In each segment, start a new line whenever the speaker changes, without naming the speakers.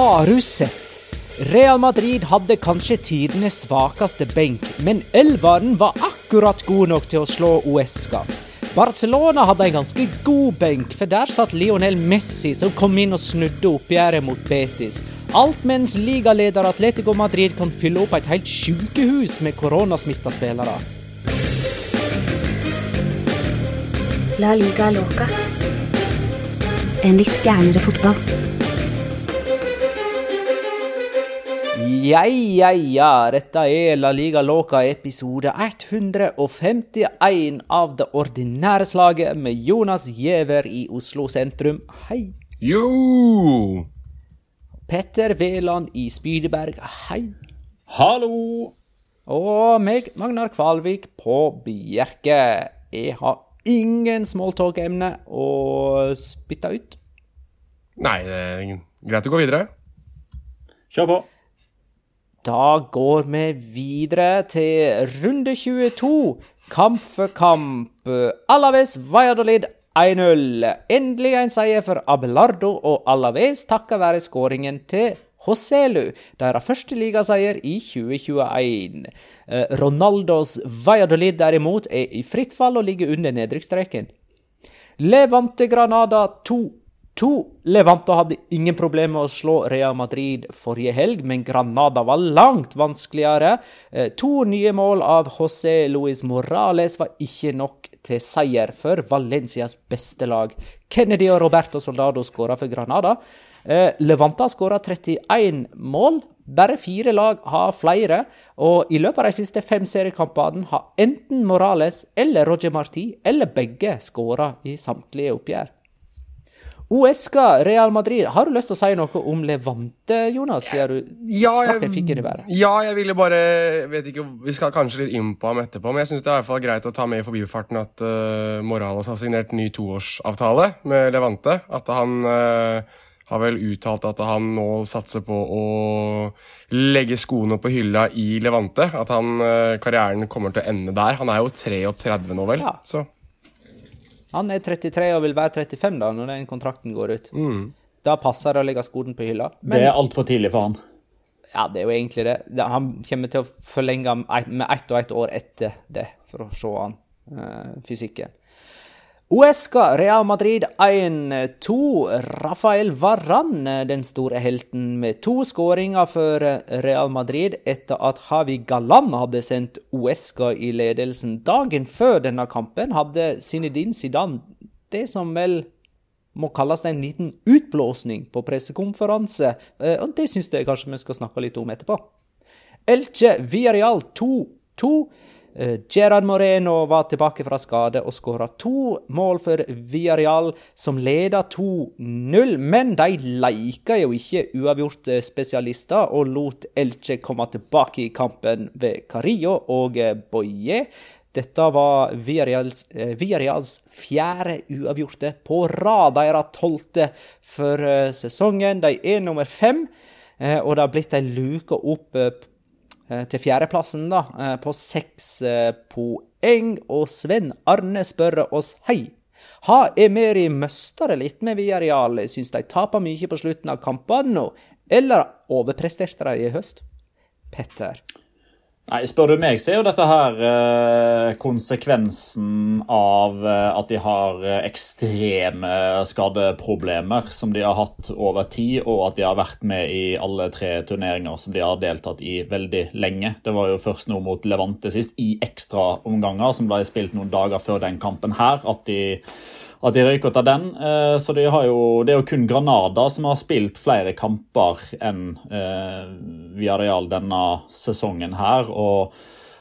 Har du sett? Real Madrid hadde kanskje tidenes svakeste benk, men elveren var akkurat god nok til å slå Uesca. Barcelona hadde en ganske god benk, for der satt Lionel Messi, som kom inn og snudde oppgjøret mot Betis. Alt mens ligaleder Atletico Madrid kan fylle opp et helt sykehus med koronasmitta spillere.
La liga loca. En litt gærnere fotball.
Ja, ja, ja, dette er La Liga Loca episode 151 av det ordinære slaget med Jonas Giæver i Oslo sentrum. Hei.
Jo!
Petter Veland i Spydeberg. Hei.
Hallo!
Og meg, Magnar Kvalvik på Bjerke. Jeg har ingen smalltalk-emne å spytte ut.
Nei, det er greit å gå videre.
Kjør på.
Da går vi videre til runde 22. Kamp for kamp. Alaves Valladolid 1-0. Endelig en seier for Abelardo og Alaves takket være skåringen til Joselu, deres første ligaseier i 2021. Eh, Ronaldos Valladolid derimot er i fritt fall og ligger under nedrykksstreken. Levante Granada 2 2. Levante hadde ingen problemer med å slå Real Madrid forrige helg, men Granada var langt vanskeligere. Eh, To nye mål av José Luis Morales var ikke nok til seier for Valencias beste lag. Kennedy og Roberto Soldado skåra for Granada. Eh, Levante har skåra 31 mål. Bare fire lag har flere, og i løpet av de siste fem seriekampene har enten Morales eller Roger Marti, eller begge, skåra i samtlige oppgjør. Uesca, Real Madrid. Har du lyst til å si noe om Levante, Jonas? Du
Ja, jeg, ja, jeg ville bare vet ikke, Vi skal kanskje litt inn på ham etterpå, men jeg syns det er i hvert fall greit å ta med i forbifarten at uh, Morales har signert ny toårsavtale med Levante. At han uh, har vel uttalt at han nå satser på å legge skoene på hylla i Levante. At han, uh, karrieren kommer til å ende der. Han er jo 33 nå, vel.
Ja.
Så
Han er 33 og vil være 35 da, når den kontrakten går ut. Da passer det å legge skoene på hylla.
Det er altfor tidlig for han.
Ja, det er jo egentlig det. Det- Han kommer til å forlenge med ett og ett år etter det, for å se han eh, fysikken. Uesca Real Madrid 1-2. Rafael Varran, den store helten, med to skåringer for Real Madrid etter at Javi Galan hadde sendt Uesca i ledelsen. Dagen før denne kampen hadde Zinedine Zidane det som vel må kalles en liten utblåsning på pressekonferanse, eh, og det syns jeg kanskje vi skal snakke litt om etterpå. Elche Villarreal 2-2. Eh, Gerard Moreno var tilbake fra skade og skåra to mål for Villarreal, som leda 2-0. Men de leika jo ikke uavgjort spesialister og lot Elche komme tilbake i kampen ved Carillo og Boye. Dette var Villarreals, eh, Villarreals fjerde uavgjorte på rad. Deres tolvte for eh, sesongen. De er nummer fem, eh, og det har blitt ei luke opp til fjerdeplassen, da, på seks poeng. Og Sven Arne spør oss hei. Har Emeri mista det litt med Viareal? Syns de taper mye på slutten av kampene nå, eller overpresterte de i høst? Petter?
Nei, Spør du meg, så er jo dette her eh, konsekvensen av eh, at de har eh, ekstreme skadeproblemer som de har hatt over tid, og at de har vært med i alle tre turneringer som de har deltatt i veldig lenge. Det var jo først nå mot Levante sist, i ekstraomganger, som ble spilt noen dager før den kampen her, at de at de røyk ut av den. Eh, så de jo, det er jo kun Granada som har spilt flere kamper enn eh, Villarreal denne sesongen her. og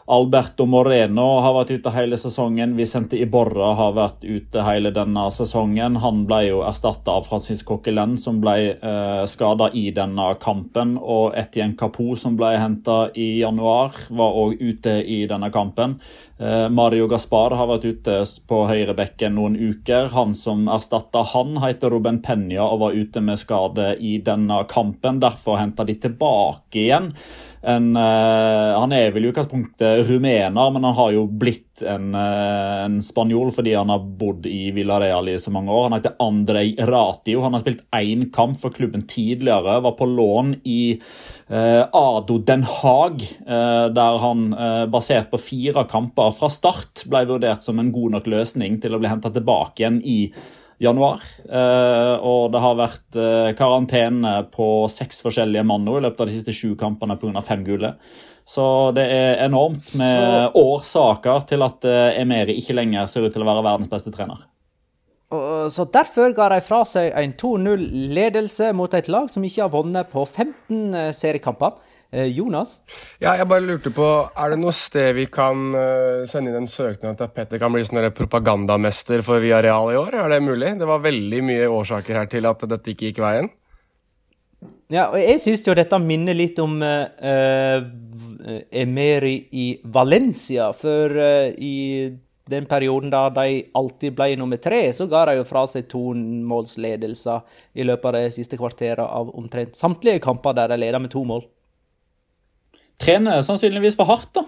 Alberto Moreno har vært ute hele sesongen. Vicente Iborra har vært ute hele denne sesongen. Han ble jo erstatta av Francis Coquelin, som ble eh, skada i denne kampen. Og Etienne Capo, som ble henta i januar, var òg ute i denne kampen. Eh, Mario Gaspar har vært ute på høyrebekken noen uker. Han som erstatta han, heter Ruben Penya og var ute med skade i denne kampen. Derfor henta de tilbake igjen en uh, Han er vel i utgangspunktet rumener, men han har jo blitt en, uh, en spanjol fordi han har bodd i Villarreal i så mange år. Han heter Andrej Ratio. Han har spilt én kamp for klubben tidligere. Var på lån i uh, Ado Den Haag, der han, basert på fire kamper fra start, ble vurdert som en god nok løsning til å bli henta tilbake igjen i januar. Eh, og det har vært eh, karantene på seks forskjellige mann i løpet av de siste sju kampene pga. fem gule. Så det er enormt med Så... årsaker til at eh, Emeri ikke lenger ser ut til å være verdens beste trener.
Så Derfor ga de fra seg en 2-0-ledelse mot et lag som ikke har vunnet på 15 seriekamper. Eh, Jonas?
Ja, jeg bare lurte på, Er det noe sted vi kan uh, sende inn en søknad til at Petter kan bli sånn propagandamester for Villarreal i år? Er det mulig? Det var veldig mye årsaker her til at dette ikke gikk veien.
Ja, og jeg syns jo dette minner litt om uh, Emeri i Valencia. For uh, i den perioden da de alltid ble nummer tre, så ga de jo fra seg tomålsledelser i løpet av det siste kvarteret av omtrent samtlige kamper der de leda med to mål
trener sannsynligvis for hardt, da.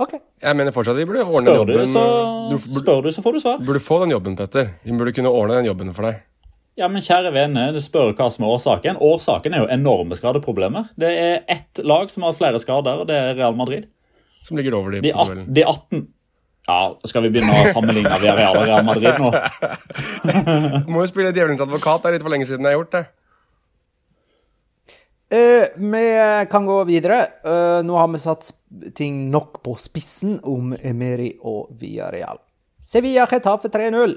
Ok.
Jeg mener fortsatt vi burde ordne
spør
jobben.
Du, så, du, burde, spør du, så får du svar.
Burde få den jobben, Petter. Vi burde kunne ordne den jobben for deg.
Ja, men kjære vene, du spør hva som er årsaken. Årsaken er jo enorme skadeproblemer. Det er ett lag som har flere skader, og det er Real Madrid.
Som ligger over de,
de, at, de 18 Ja, skal vi begynne å sammenligne Real og Real Madrid nå?
Må jo spille djevelens advokat. Det er litt for lenge siden jeg har gjort det.
Uh, vi kan gå videre. Uh, nå har vi satt ting nok på spissen om Emeri og Villarreal. Sevilla Getafe 3-0.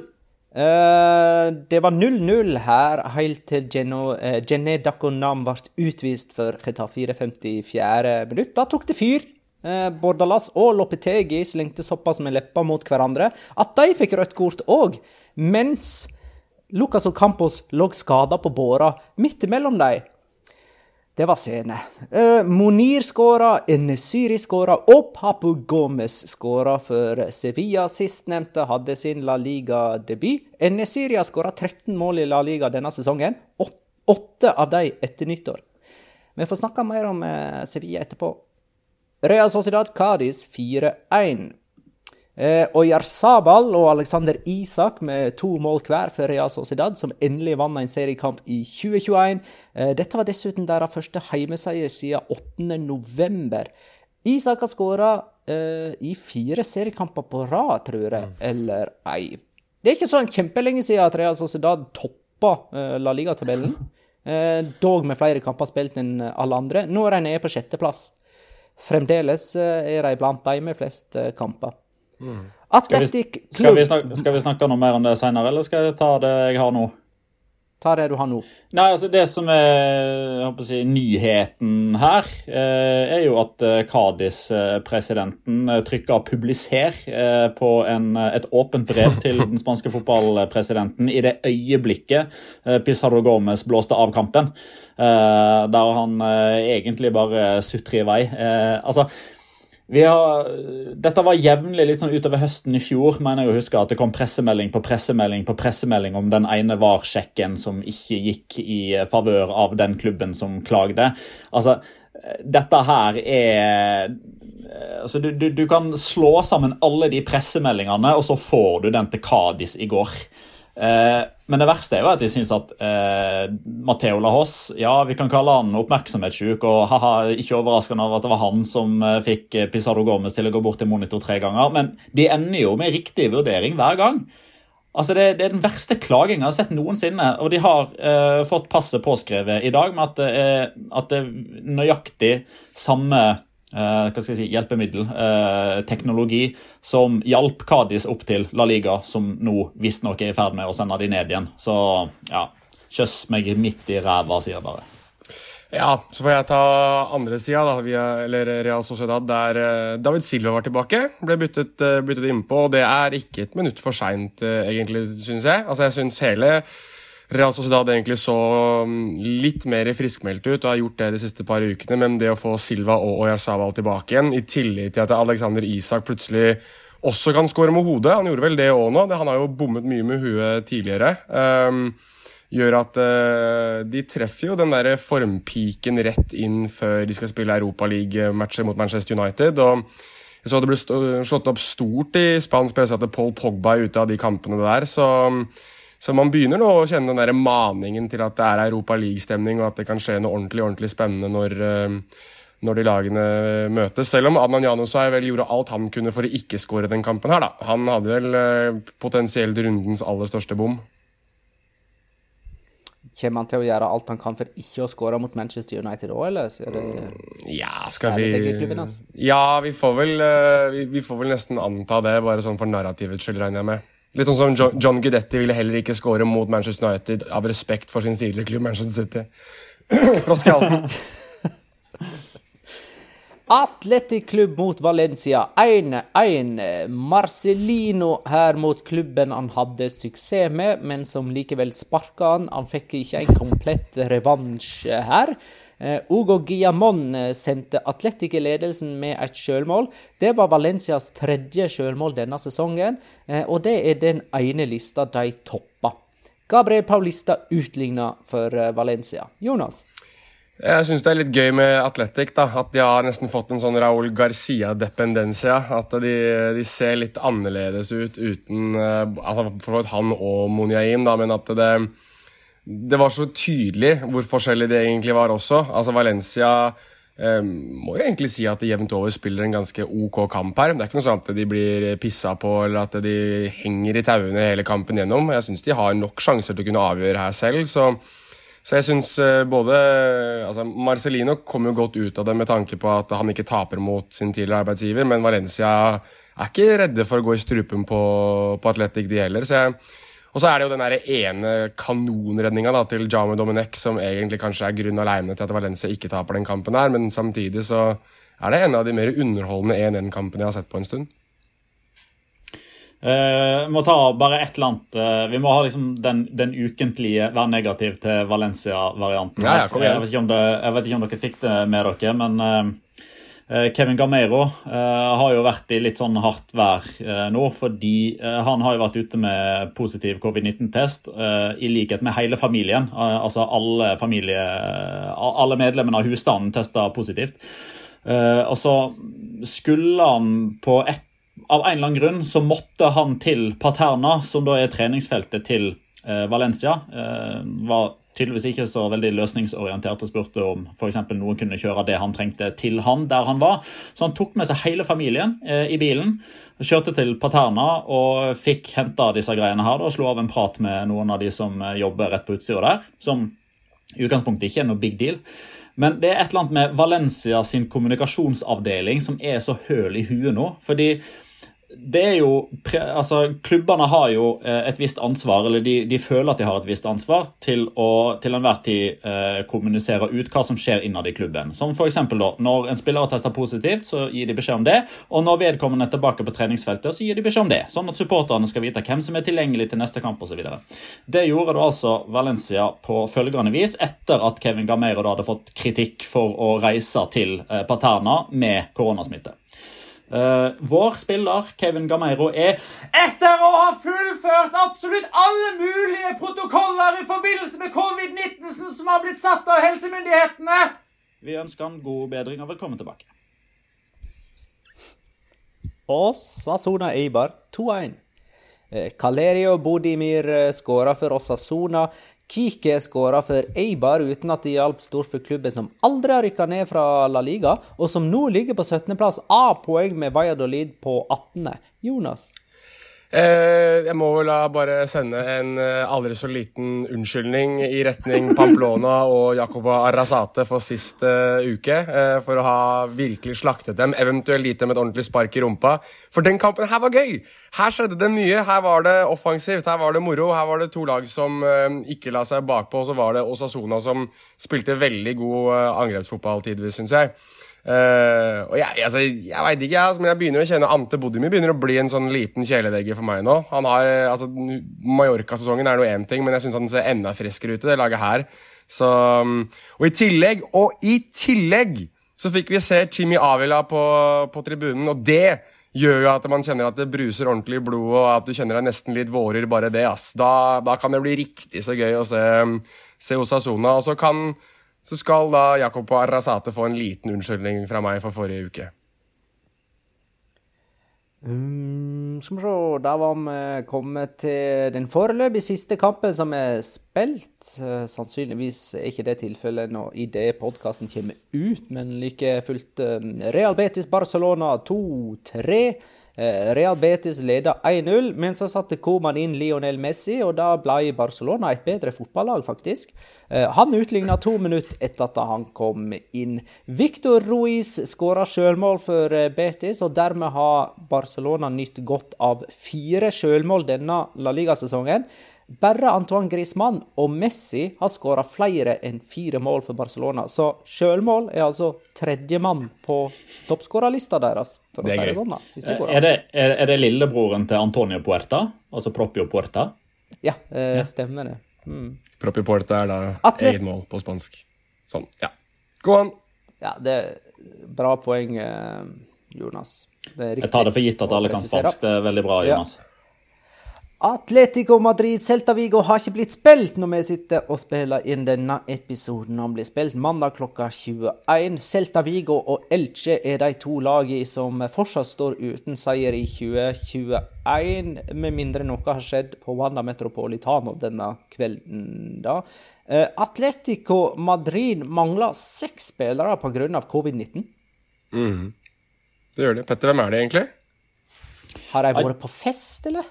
Uh, det var 0-0 her helt til Geno, uh, Dakonam ble utvist for Getafe 54. minutt. Da tok det fyr. Bordalas og Lopetegi slengte såpass med leppa mot hverandre at de fikk rødt kort òg, mens Lucas og Campos lå skada på båra midt imellom dem. Det var scene. Uh, Monir skåra, Enesyri skåra, og Papu Gomez skåra for Sevilla. Sistnevnte hadde sin La Liga-debut. Enesyri har skåra 13 mål i La Liga denne sesongen. Åtte av dem etter nyttår. Vi får snakke mer om uh, Sevilla etterpå. Real Sociedad Cádiz 4-1. Eh, Jarzabal og Alexander Isak med to mål hver for Real Sociedad, som endelig vant en seriekamp i 2021. Eh, dette var dessuten deres første heimeseier siden 8.11. Isak har skåra i fire seriekamper på rad, tror jeg, eller ei. Det er ikke sånn kjempelenge siden at Real Sociedad toppa uh, La Liga-tabellen. Uh, dog med flere kamper spilt enn alle andre. Nå er de nede på sjetteplass. Fremdeles uh, er de blant de med flest kamper.
Mm. Atletic skal, vi, skal, vi snakke, skal vi snakke noe mer om det senere, eller skal jeg ta det jeg har nå?
Ta det du har nå.
Nei, altså Det som er si, nyheten her, eh, er jo at eh, Cádiz-presidenten eh, trykker 'publiser' på en, et åpent brev til den spanske fotballpresidenten i det øyeblikket Pizarro Gomez blåste av kampen. Der han egentlig bare sutrer i vei. Altså har, dette var jevnlig sånn utover høsten i fjor. mener jeg å huske At det kom pressemelding på pressemelding på pressemelding om den ene VAR-sjekken som ikke gikk i favør av den klubben som klagde. Altså, dette her er altså, du, du, du kan slå sammen alle de pressemeldingene, og så får du den til Kadis i går. Eh, men det verste er jo at de syns at eh, Matheo Lahos ja, vi kan kalle han oppmerksomhetssjuk, og haha, ikke overraskende av at det var han som eh, fikk Pizarro Gomez til å gå bort til monitor tre ganger. Men de ender jo med riktig vurdering hver gang. Altså det, det, er den verste klagingen jeg har sett noensinne. Og de har eh, fått passet påskrevet i dag med at det er, at det er nøyaktig samme Eh, hva skal jeg si, hjelpemiddel, eh, teknologi, som hjalp Kadis opp til La Liga, som nå visstnok er i ferd med å sende de ned igjen. Så ja, kjøss meg midt i ræva, sier jeg bare.
Ja, så får jeg ta andre sida, eller Real Sociedad, der eh, David Silva var tilbake. Ble byttet, byttet innpå, og det er ikke et minutt for seint, egentlig, syns jeg. Altså, jeg syns hele Real Sociedad egentlig så mm, litt mer friskmeldt ut og har gjort det de siste par ukene, men det å få Silva og Oyarzabal tilbake igjen, i tillegg til at Alexander Isak plutselig også kan skåre med hodet Han gjorde vel det òg nå. Han har jo bommet mye med huet tidligere. Um, gjør at uh, de treffer jo den der formpiken rett inn før de skal spille Europaliga-matcher mot Manchester United. og jeg så det ble slått opp stort i spansk presse at Paul Pogba er ute av de kampene der. Så så man begynner nå å kjenne den der maningen til at det er Europa League-stemning, og at det kan skje noe ordentlig ordentlig spennende når, eh, når de lagene møtes. Selv om Adnan Janusay vel gjorde alt han kunne for å ikke skåre den kampen her, da. Han hadde vel eh, potensielt rundens aller største bom.
Kommer han til å gjøre alt han kan for ikke å skåre mot Manchester United òg, eller? Det,
ja, skal vi Ja, vi får, vel, eh, vi, vi får vel nesten anta det, bare sånn for narrativets skyld, regner jeg med. Litt sånn som John, John Guidetti ville heller ikke skåre mot Manchester United av respekt for sin tidligere klubb Manchester City. Frosk i halsen.
Atletic klubb mot Valencia 1-1. Marcelino her mot klubben han hadde suksess med, men som likevel sparka han. Han fikk ikke en komplett revansj her. Uh, Ugo Guillamon eh, sendte Atletic i ledelsen med et sjølmål. Det var Valencias tredje sjølmål denne sesongen, uh, og det er den ene lista de toppa. Gabriel Paulista utligna for Valencia. Jonas?
Jeg syns det er litt gøy med Atletic. At de har nesten fått en sånn Raúl Garcia-dependencia. At de, de, ser litt annerledes ut uten altså For han og Moniain, da, men at det det var så tydelig hvor forskjellig det egentlig var også. Altså Valencia eh, må jo egentlig si at de jevnt over spiller en ganske ok kamp her. Det er ikke noe sånn at de blir pissa på eller at de henger i tauene hele kampen gjennom. Jeg syns de har nok sjanser til å kunne avgjøre her selv. så så jeg syns eh, både altså Marcelino kom jo godt ut av det med tanke på at han ikke taper mot sin tidligere arbeidsgiver, men Valencia er ikke redde for å gå i strupen på, på Atletic, de heller. Så jeg, og så er det jo den der ene kanonredninga til Jaume Domenech som egentlig kanskje er grunn aleine til at Valencia ikke taper den kampen her, men samtidig så er det en av de mer underholdende 1-1-kampene jeg har sett på en stund.
Uh, må ta bare et eller annet uh, Vi må ha liksom den, den ukentlige være negativ til Valencia-varianten.
Ja, ja,
jeg, jeg, vet ikke om dere fikk det med dere, men uh, Kevin Gamero uh, har jo vært i litt sånn hardt vær uh, nå, fordi han har jo vært ute med positiv covid-19-test, i likhet med hele familien. altså alle, familie, alle medlemmene av husstanden testa positivt. og så skulle han på et Av en eller annen grunn så måtte han til Paterna, som da er treningsfeltet til Valencia. var tydeligvis ikke så veldig løsningsorientert og spurte om f.eks. noen kunne kjøre det han trengte til han der han var. Så han tok med seg hele familien eh, i bilen, kjørte til Paterna og fikk henta disse greiene her. og Slo av en prat med noen av de som eh, jobber rett på utsida der, som i utgangspunktet ikke er noe big deal. Men det er et eller annet med Valencia sin kommunikasjonsavdeling som er så høl i huet nå. fordi det er jo, altså Klubbene har jo eh, et visst ansvar, eller de, de, føler at de har et visst ansvar, til å til enhver tid eh, kommunisere ut hva som skjer innad i klubben. Som for eksempel da, Når en spiller testa positivt, så gir de beskjed om det. Og når vedkommende er tilbake på treningsfeltet, så gir de beskjed om det. Sånn at supporterne skal vite hvem som er tilgjengelig til neste kamp osv. Det gjorde da altså Valencia på følgende vis etter at Kevin Gameiro da hadde fått kritikk for å reise til eh, Paterna med koronasmitte. Uh, vår spiller, Kevin Gameiro, er etter å ha fullført absolutt alle mulige protokoller i forbindelse med covid-19 som har blitt satt av helsemyndighetene Vi ønsker han god bedring og velkommen tilbake.
Og Eibar 2-1. Kalerio eh, Bodimir eh, skåra for Osasona. Kike skåra for Eibar uten at det hjalp stort for klubben som aldri har rykka ned fra La Liga, og som nå ligger på 17.-plass A-poeng med Valladolid på 18. Jonas?
Eh, jeg må vel da bare sende en eh, aldri så liten unnskyldning i retning Pamplona og Jacoba Arrazate for sist uh, uke. For å ha virkelig slaktet dem, eventuelt gitt dem et ordentlig spark i rumpa. For den kampen her var gøy! Her skjedde det mye. Her var det offensivt, her var det moro. Her var det to lag som ikke la seg bakpå, og så var det Osasona som spilte veldig god angrepsfotball tidvis, syns jeg. Uh, og jeg, altså, jeg veit ikke, jeg, men jeg begynner å kjenne Ante Bodimi begynner å bli en sånn liten kjæledegge for meg nå. Han har, eh, altså, Mallorca-sesongen er noe én ting, men jeg syns han ser enda friskere ut i det laget her. Så, um, og i tillegg, og i tillegg, så fikk vi se Timmy Avila på, på tribunen, og det gjør jo at man kjenner at det bruser ordentlig i blodet, og at du kjenner deg nesten litt vårer bare det. ass. Da, da kan det bli riktig så gøy å se, se Osasona. Og så kan så skal da Jakob og Arrazate få en liten unnskyldning fra meg for forrige uke.
Um, skal vi se, da var vi kommet til den foreløpig siste kampen som er spilt. Uh, sannsynligvis er ikke det tilfellet nå idet podkasten kommer ut, men like fullt um, Real Betis Barcelona 2-3. Eh, Real Betis leda 1-0, men så satte Coman inn Lionel Messi, og da ble Barcelona et bedre fotballag, faktisk. Eh, han utligna to minutter etter at han kom inn. Victor Ruiz skåra sjølmål for eh, Betis, og dermed har Barcelona nytt godt av fire sjølmål denne La Liga-sesongen. Bare Antoine Griezmann og Messi har skåra flere enn fire mål for Barcelona. Så sjølmål er altså tredjemann på toppskårerlista deres. For
det
er,
si det sånn, da, det er, det, er, er, det, lillebroren til Antonio Puerta? Altså Propio Puerta?
Ja, eh, ja. stemmer det. Mm.
Propio Puerta er da Atlet eget mål på spansk. Sånn, ja. Gå an!
Ja, det er bra poeng, eh, Jonas.
Jeg tar det for gitt at alle kan spansk. Det er veldig bra, Jonas. Ja.
Atletico Madrid Celta Vigo har ikke blitt spilt når vi sitter og spiller inn denne episoden. Han blir spilt mandag klokka 21. Celta Vigo og Elche er de to lagene som fortsatt står uten seier i 2021, med mindre noe har skjedd på Wanda Metropolitano denne kvelden. da. Eh, Atletico Madrid mangler seks spillere pga. covid-19.
Mm. Det gjør det. Petter, hvem er det egentlig?
Har jeg vært på fest, eller?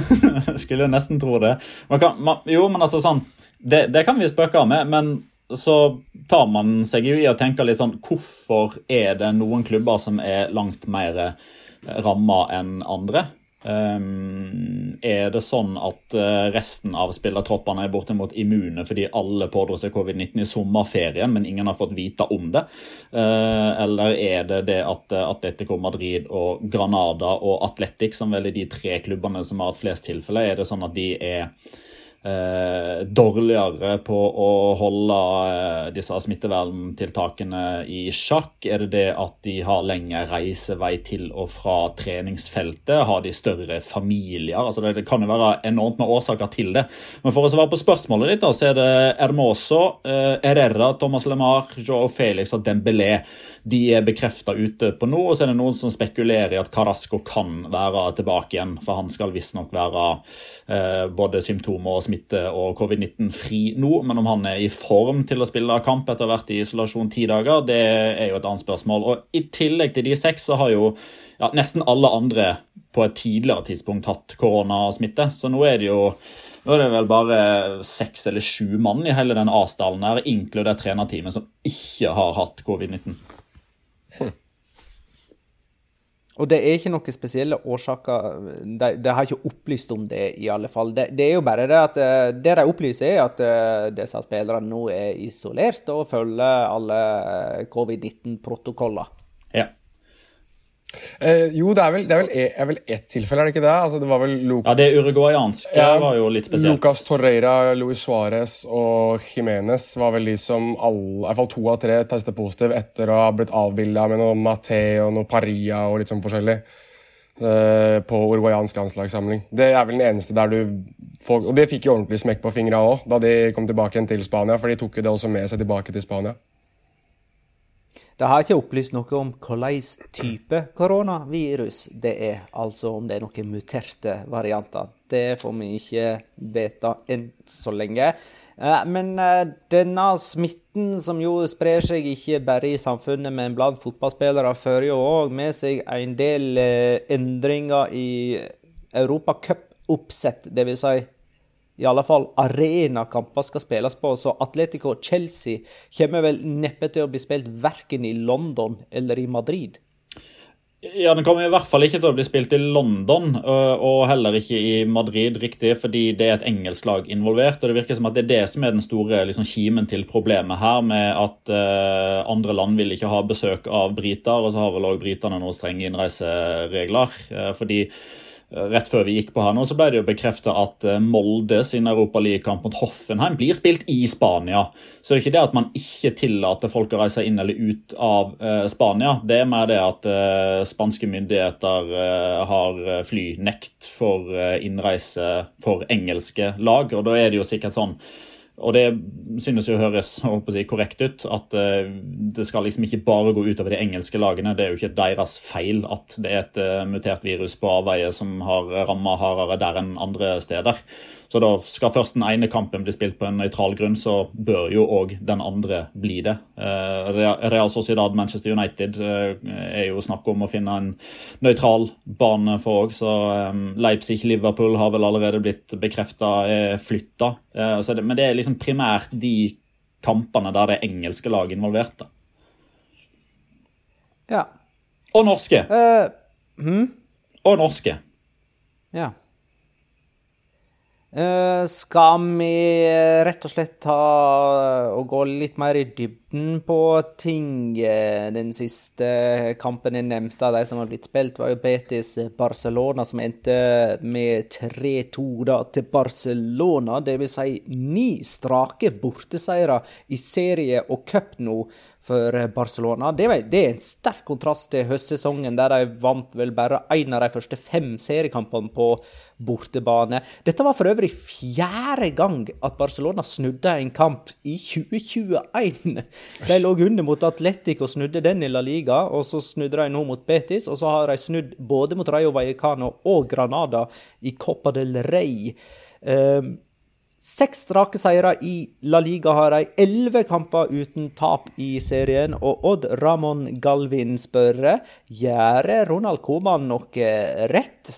Skulle nesten tro det. Man kan, man, jo, men altså sånn det, det, kan vi spøke med, men så tar man seg jo i å tenke litt sånn Hvorfor er det noen klubber som er langt mer ramma enn andre? Um, er det sånn at uh, resten av spillertroppene er bortimot immune fordi alle pådro seg covid-19 i sommerferien, men ingen har fått vite om det? Uh, eller er det det at uh, Atletico Madrid og Granada og Atletic, som vel er de tre klubbene som har hatt flest tilfeller, er det sånn at de er eh, dårligere på å holde eh, disse smitteverntiltakene i sjakk? Er det det at de har lengre reisevei til og fra treningsfeltet? Har de større familier? Altså det, kan jo være enormt med årsaker til det. Men for å svare på spørsmålet ditt, så er det Hermoso, eh, Herrera, Thomas LeMar, Joe Felix og Dembélé. De er bekrefta ute på nå, og så er det noen som spekulerer i at Carasco kan være tilbake igjen, for han skal visstnok være eh, både symptomer og smitte og covid-19-fri nå. Men om han er i form til å spille kamp etter vært i isolasjon ti dager, det er jo et annet spørsmål. Og I tillegg til de seks så har jo ja, nesten alle andre på et tidligere tidspunkt hatt koronasmitte. Så nå er det jo nå er det vel bare seks eller sju mann i hele den A-stallen her, inkludert trenerteamet, som ikke har hatt covid-19.
Hm. Og det er ikke noen spesielle årsaker De, de, har ikke opplyst om det, i alle fall. Det, det, er jo bare det at eh, det de opplyser, er at eh, disse spillerne nå er isolert og følger alle eh, covid-19-protokoller.
Ja.
Eh, jo, det er vel, det er vel, e, er vel ett tilfelle, er det ikke det? Altså, det var vel Lu
ja, det uruguayanske ja, var jo litt spesielt.
Lucas Torreira, Luis Suárez og Jiménez var vel de som alle, i hvert fall to av tre testet positiv etter å ha blitt avbilda med noe Maté og noe Paria og litt sånn forskjellig eh, på uruguayansk landslagssamling. Det er vel den eneste der du får Og det fikk jo ordentlig smekk på fingra òg da de kom tilbake igjen til Spania, for de tok jo det også med seg tilbake til Spania.
Det har ikke opplyst noe om hvilken type koronavirus det er, altså om det er noen muterte varianter. Det får vi ikke vite enn så lenge. Eh, men eh, denne smitten, som jo sprer seg ikke bare i samfunnet, men blant fotballspillere, fører jo òg med seg en del eh, endringer i europacupoppsett, Dvs. Si i alle fall arenakamper skal spilles på. Så Atletico Chelsea kommer vel neppe til å bli spilt verken i London eller i Madrid.
Ja, Den kommer i hvert fall ikke til å bli spilt i London, og heller ikke i Madrid, riktig, fordi det er et engelsk lag involvert. og Det virker som at det er det som er den store liksom, kimen til problemet her, med at uh, andre land vil ikke ha besøk av briter, og så har vel òg britene noen strenge innreiseregler. Uh, fordi Rett før vi gikk på her nå, så ble det jo bekrefta at eh, Molde sin Europaligakamp mot Hoffenheim blir spilt i Spania. Så det er ikke det at man ikke tillater folk å reise inn eller ut av eh, Spania. Det er mer det at eh, spanske myndigheter har flynekt for innreise for engelske lag. Og da er det jo sikkert sånn og det synes jo høres si, korrekt ut. At uh, det skal liksom ikke bare gå utover de engelske lagene. Det er jo ikke deres feil at det er et uh, mutert virus på avveie som har ramma hardere der enn andre steder. Så da skal først den ene kampen bli spilt på en nøytral grunn, så bør jo òg den andre bli det. Uh, Real Sociedad Manchester United er jo snakk om å finne en nøytral bane for òg, så um, Leipzig-Liverpool har vel allerede blitt bekrefta flytta. men det er liksom liksom primært de kampene der det er engelske lag involvert. da.
Ja.
Og norske.
Uh, hmm?
Og norske.
Ja. Uh, skal vi rett og slett ta og gå litt mer i dybden på ting? Den siste kampen jeg nevnte av de som har blitt spilt, var jo Betis Barcelona, som endte med 3-2 til Barcelona. Det vil si ni strake borteseire i serie og cup nå for Barcelona. Det, er en sterk kontrast til høstsesongen, der de vant vel bare én av de første fem seriekampene på bortebane. Dette var for øvrig fjerde gang at Barcelona snudde en kamp i 2021. De lå under mot Atletico snudde den i La Liga, og så snudde de nå mot Betis, og så har de snudd både mot Rayo Vallecano og Granada i Copa del Rey. Um, Seks strake seire i La Liga har de. Elleve kamper uten tap i serien. Og Odd Ramon Galvin spør gjør Ronald Koman noe rett.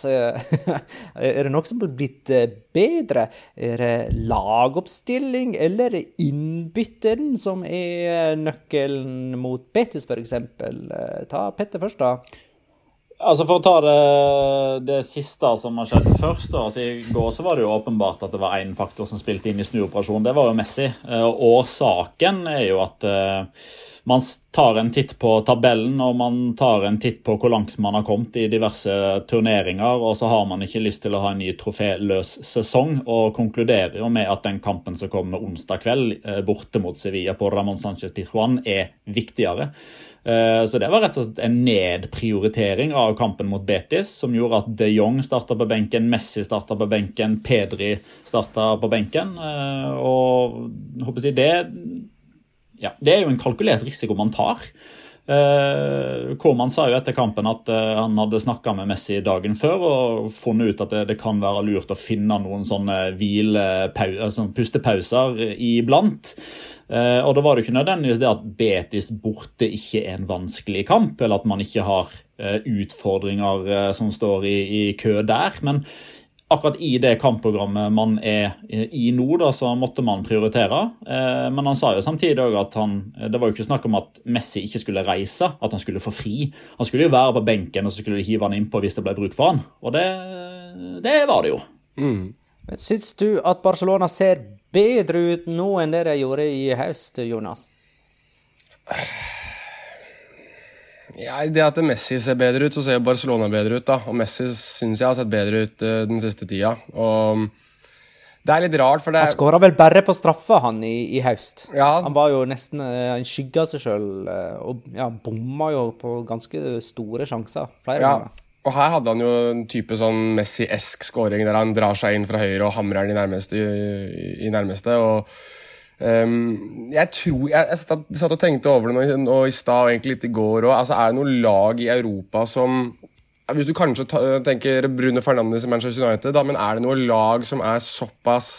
er det noe som har blitt eh, bedre? Er det lagoppstilling eller innbytteren som er nøkkelen mot Betis, f.eks.? Eh, ta Petter først, da.
Altså For å ta det, det siste som har skjedd først. Altså I går så var det jo åpenbart at det var én faktor som spilte inn i snuoperasjonen. Det var jo Messi. Eh, og saken er jo at uh, man tar en titt på tabellen og man tar en titt på hvor langt man har kommet i diverse turneringer, og så har man ikke lyst til å ha en ny troféløs sesong, og konkluderer jo med at den kampen som kommer onsdag kveld, uh, borte mot Sevilla på Ramón Sánchez Pizjuan, er viktigere. Eh, så det var rett og slett en nedprioritering av kampen mot Betis, som gjorde at de Jong starta på benken, Messi starta på benken, Pedri starta på benken. Eh, og håper jeg det, ja, det er jo en kalkulert risiko man tar. Eh, sa jo etter kampen at eh, han hadde snakka med Messi dagen før og funnet ut at det, det kan være lurt å finne noen sånne hvilepau- altså pustepauser iblant. Eh, og da var det ikke nødvendigvis det at Betis borte ikke er en vanskelig kamp, eller at man ikke har eh, utfordringer eh, som står i, i kø der. men akkurat i det kampprogrammet man er i nå, da, så måtte man prioritere. Eh, men han sa jo samtidig at han, det var jo ikke snakk om at Messi ikke skulle reise, at han skulle få fri. Han skulle jo være på benken, og så skulle de hive han innpå hvis det ble bruk for han. Og det, det var det jo.
Men Syns du at Barcelona ser bedre ut nå enn det de gjorde i høst, Jonas?
Ja, det at Messi ser bedre ut, så ser Barcelona bedre ut. da. Og Messi syns jeg har sett bedre ut uh, den siste tida. Og det er litt rart, for det
Han skåra vel bare på straffa, han, i, i høst.
Ja.
Han var jo nesten uh, en skygge av seg sjøl, og ja, bomma jo på ganske store sjanser. Flere
Ja,
ganger.
og her hadde han jo en type sånn Messi-esk scoring der han drar seg inn fra høyre og hamrer den i nærmeste. I, i nærmeste og ehm, jeg tror Jeg, jeg satt, satt og tenkte over det nå i stad og egentlig litt i går òg. Altså, er det noe lag i Europa som Hvis du kanskje ta, tenker Brune Fernandes i Manchester United, da, men er det noe lag som er såpass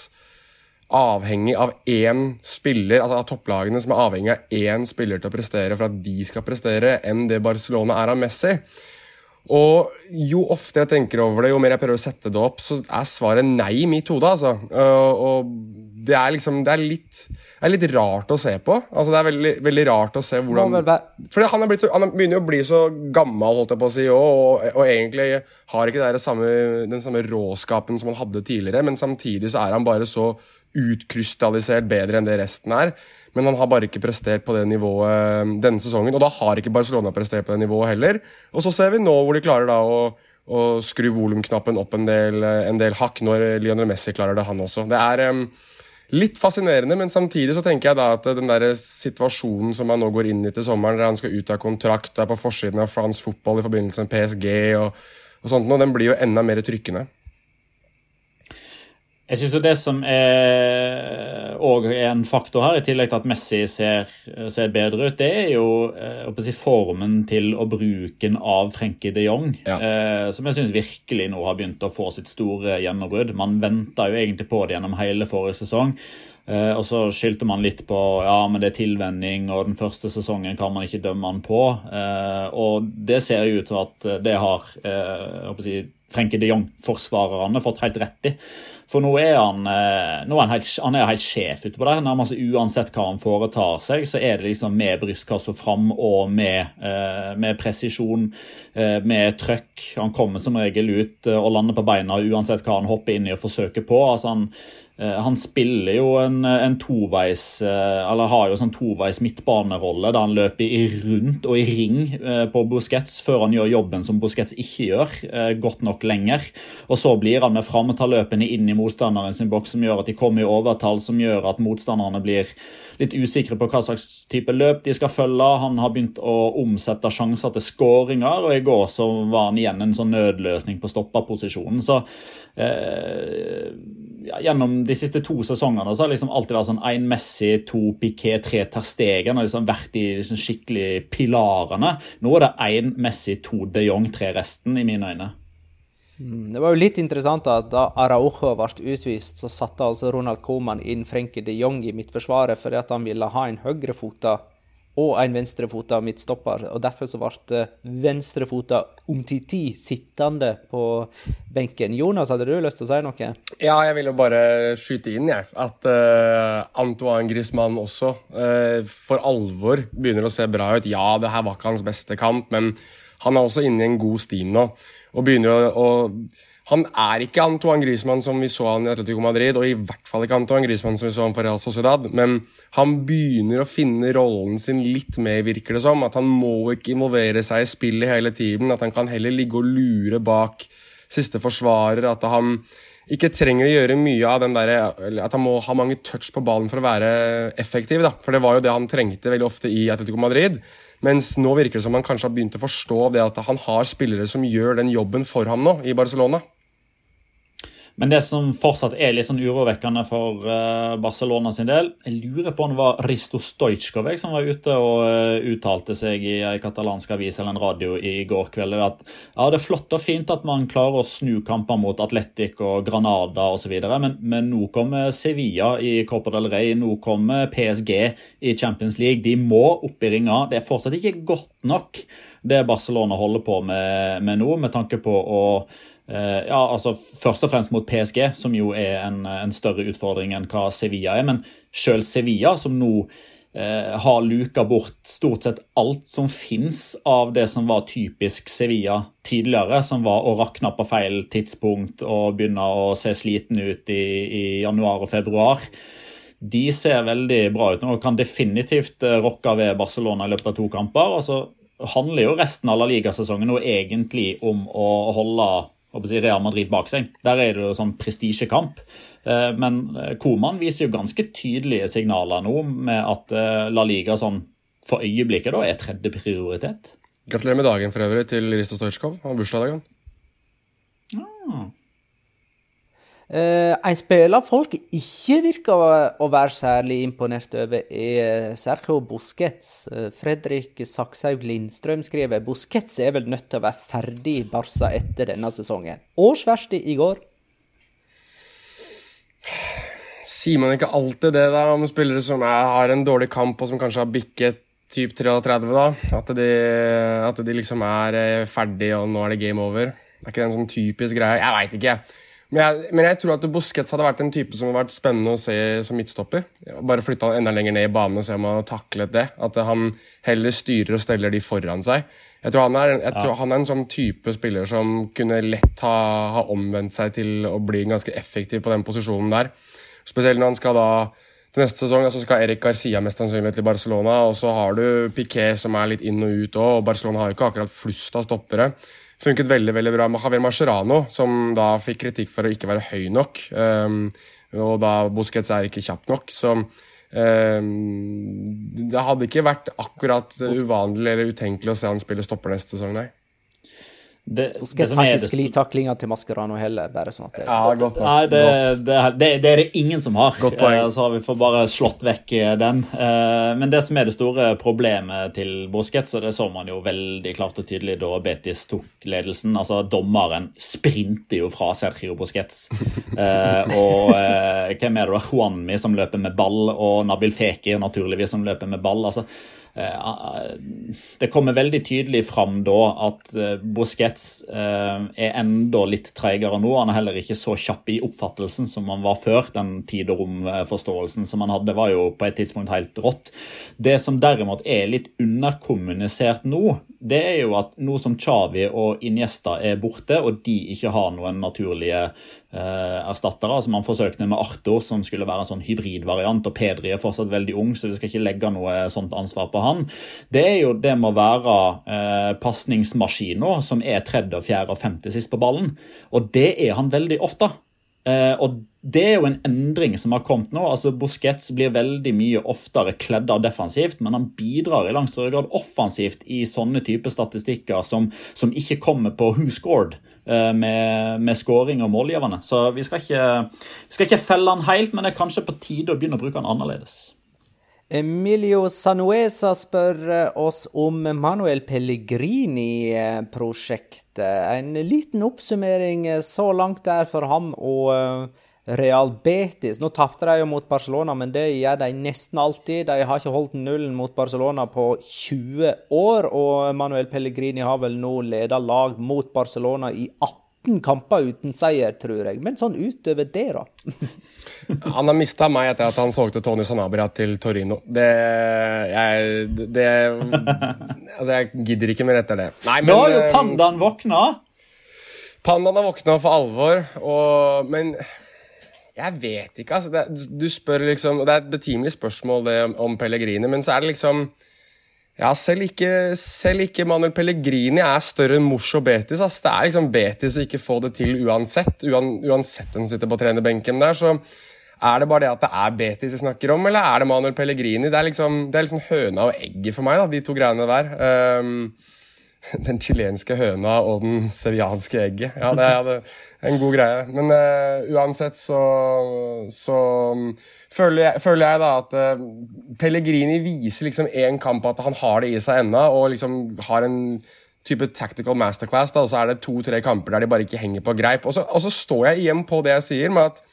avhengig av én spiller, altså av topplagene som er avhengig av én spiller til å prestere for at de skal prestere, enn det Barcelona er av Messi? Og jo oftere jeg tenker over det, jo mer jeg prøver å sette det opp, så er svaret nei i mitt hode, altså. Og, og det er liksom Det er litt, det er litt rart å se på. Altså, det er veldig, veldig rart å se hvordan for han, er så, han begynner jo å bli så gammel, holdt jeg på å si, og, og egentlig har ikke det samme, den samme råskapen som han hadde tidligere, men samtidig så er han bare så utkrystallisert bedre enn det resten er. Men han har bare ikke prestert på det nivået eh, denne sesongen, og da har ikke Barcelona prestert på det nivået heller. Og så ser vi nå hvor de klarer da å, og skru volumknappen opp en del, en del hakk når Lionel Messi klarer det, han også. Det er em, Litt fascinerende, men samtidig så tenker jeg da at den der situasjonen som han nå går inn i til sommeren, der han skal ut av kontrakt, er på forsiden av France Football i forbindelse med PSG og, og sånt, og den blir jo enda mer trykkende.
Jeg synes jo Det som er, er en faktor her, i tillegg til at Messi ser, ser bedre ut, det er jo eh, si, formen til og bruken av Frenkie de Jong.
Ja.
Eh, som jeg syns virkelig nå har begynt å få sitt store gjennombrudd. Man venta jo egentlig på det gjennom hele forrige sesong. Eh, og så skyldte man litt på ja, men det er tilvenning, og den første sesongen kan man ikke dømme han på. Eh, og det ser jo ut til at det har eh, jeg håper å si, Frenkie de Jong-forsvarerne fått helt rett i. For nå er han, eh, nå er han, helt, han er helt sjef ute på det. Nærmest uansett hva han foretar seg, så er det liksom med brystkassa fram og med, eh, med presisjon, eh, med trøkk. Han kommer som regel ut og lander på beina uansett hva han hopper inn i og forsøker på. Altså han, han spiller jo en, en toveis eh, Eller har jo sånn toveis midtbanerolle der han løper rundt og i ring eh, på Busquets før han gjør jobben som Busquets ikke gjør, eh, godt nok lenger. Og så blir han med fram og tar løpene inn i motstanderen sin boks, som gjør at de kommer i overtall, som gjør at motstanderne blir litt usikre på hva slags type løp de skal følge. Han har begynt å omsette sjanser til skåringer, og i går så var han igjen en sånn nødløsning på stopperposisjonen. Så eh, ja, gjennom de siste to sesongene så har det liksom alltid vært sånn én Messi, to Piqué, tre Ter Stegen. har liksom vært de liksom skikkelig pilarene. Nå er det én Messi, to de Jong, tre resten, i mine øyne.
Det var jo litt interessant at da Araujo ble utvist, så satte altså Ronald Koeman inn Frenkie de Jong i midtforsvaret fordi at han ville ha en høyrefota og en venstrefota midtstopper. og Derfor så ble venstrefota Omtiti sittende på benken. Jonas, hadde du lyst til å si noe?
Ja, jeg vil jo bare skyte inn, jeg. At uh, Antoine Griezmann også uh, for alvor begynner å se bra ut. Ja, det her var ikke hans beste kamp, men han er også inne i en god steam nå. Og begynner å, å Han er ikke Antoine Griezmann som vi så han i Atletico Madrid, og i hvert fall ikke Antoine Griezmann som vi så han for Real Sociedad, men han begynner å finne rollen sin litt mer, virker det som. At han må ikke involvere seg i spillet hele tiden. At han kan heller ligge og lure bak siste forsvarer. At han ikke trenger å gjøre mye av den der, At han må ha mange touch på ballen for å være effektiv. da, For det var jo det han trengte veldig ofte i Atletico Madrid. Mens nå virker det som han kanskje har begynt å forstå det at han har spillere som gjør den jobben for ham nå, i Barcelona.
Men det som fortsatt er litt sånn urovekkende for uh, Barcelona sin del Jeg lurer på om det var Risto Stojkov som var ute og uh, uttalte seg i en katalansk avis eller en radio i går kveld. At ja, det er flott og fint at man klarer å snu kamper mot Atletic og Granada osv., men, men nå kommer Sevilla i Copa del Rey, nå kommer PSG i Champions League. De må opp i ringa. Det er fortsatt ikke godt nok, det Barcelona holder på med, med nå, med tanke på å Eh, ja, altså Først og fremst mot PSG, som jo er en, en større utfordring enn hva Sevilla er. Men selv Sevilla, som nå eh, har luka bort stort sett alt som fins av det som var typisk Sevilla tidligere, som var å rakne på feil tidspunkt og begynne å se sliten ut i, i januar og februar. De ser veldig bra ut nå og kan definitivt eh, rokke ved Barcelona i løpet av to kamper. altså handler jo resten av La Liga-sesongen nå egentlig om å holde Real Madrid bak seg. Der er det jo sånn prestisjekamp. Eh, men eh, Koman viser jo ganske tydelige signaler nå med at eh, La Liga sånn for øyeblikket da er tredje prioritet.
Gratulerer med dagen for øvrig til Risto Stojkov. Han har bursdag i dag.
Ah. Uh, en spiller folk ikke virker å, være særlig imponert over, er Sergio Busquets. Uh, Fredrik Sakshaug Lindstrøm skriver Busquets er vel nødt til å være ferdig i Barca etter denne sesongen. Årsverste i går.
Sier man ikke alltid det da om spillere som er, har en dårlig kamp, og som kanskje har bikket typ 33, da? At de, at de liksom er eh, ferdig, og nå er det game over? Det Er ikke det en sånn typisk greie? Jeg veit ikke. Men jeg, men jeg, tror at Busquets hadde vært en type som hadde vært spennende å se som midtstopper. Bare flytta han enda lenger ned i banen og se om han har taklet det. At han heller styrer og steller de foran seg. Jeg tror han er, jeg tror han er en sånn type spiller som kunne lett ha, ha, omvendt seg til å bli ganske effektiv på den posisjonen der. Spesielt når han skal da til neste sesong så skal Erik Garcia mest sannsynlig til Barcelona. Og så har du Piquet som er litt inn og ut òg, og Barcelona har jo ikke akkurat flust av stoppere funket veldig veldig bra med Javier Mascherano, som da fikk kritikk for å ikke være høy nok. Um, og da Busquets er ikke kjapp nok. Så um, det hadde ikke vært akkurat uvanlig eller utenkelig å se han spille stopper neste sesong, nei.
Det, Busquets har ikke sklitaklinga til Mascherano heller. bare sånn at det,
ja, godt Nei, det, det, det, det, er det ingen som har. Godt poeng. Eh, så har vi får bare slått vekk eh, den. Eh, men det som er det store problemet til Busquets, og det så man jo veldig klart og tydelig da Betis tok ledelsen altså Dommeren sprinter jo fra Sergio Busquets. og hvem er det da? Juanmi som løper med ball, og Nabil Fekir naturligvis som løper med ball. altså det kommer veldig tydelig fram da at eh, Busquets eh, er enda litt treigere nå. Han er heller ikke så kjapp i oppfattelsen som han var før. Den tid- og romforståelsen som han hadde, var jo på et tidspunkt helt rått. Det som derimot er litt underkommunisert nå, det er jo at nå som Chavi og Iniesta er borte, og de ikke har noen naturlige erstattere altså Man forsøkte med Arthur, som skulle være en sånn hybridvariant, og Pedri er fortsatt veldig ung, så vi skal ikke legge noe sånt ansvar på han. Det er jo det med å være eh, pasningsmaskina som er tredje, fjerde og femte sist på ballen, og det er han veldig ofte. Eh, og det er jo en endring som har kommet nå. altså Busquets blir veldig mye oftere kledd av defensivt, men han bidrar i langt større grad offensivt i sånne type statistikker som, som ikke kommer på who scored eh, med, med scoring og målgivende. Så vi skal, ikke, vi skal ikke felle han helt, men det er kanskje på tide å begynne å bruke han annerledes.
Emilio Sanuesa spør eh, oss om Manuel Pellegrini-prosjektet. En liten oppsummering eh, så langt der for ham og eh, Real Betis. Nå tapte de jo mot Barcelona, men det gjør de nesten alltid. De har ikke holdt nullen mot Barcelona på 20 år, og Manuel Pellegrini har vel nå leda lag mot Barcelona i 18 18 kamper uten seier, tror jeg. Men sånn utover det, da?
han har mista meg etter at han solgte Tony Sanabria til Torino. Det Jeg, det, altså jeg gidder ikke mer etter det.
Nei, men, Nå har jo eh, pandaen våkna!
Pandaen har våkna for alvor, og, men jeg vet ikke, altså. Det, du spør liksom Det er et betimelig spørsmål det om Pellegrini, men så er det liksom ja, selv ikke, selv ikke, Manuel Pellegrini er større enn Mors og Betis. Ass. Det er liksom Betis å ikke få det til uansett. Uan, uansett den sitter på trenerbenken der. Så er det bare det at det er Betis vi snakker om, eller er det Manuel Pellegrini? Det er liksom, det er liksom høna og egget for meg, da, de to greiene der. Um, den chilenske høna og den sevianske egget. Ja, det er, en god greie. Men uh, uansett så, så um, føler, jeg, føler, jeg, da at uh, Pellegrini viser liksom én kamp at han har det i seg ennå, og liksom har en type tactical masterclass, da, og så er det to-tre kamper der de bare ikke henger på greip. Og så, og så står jeg igjen på det jeg sier, med at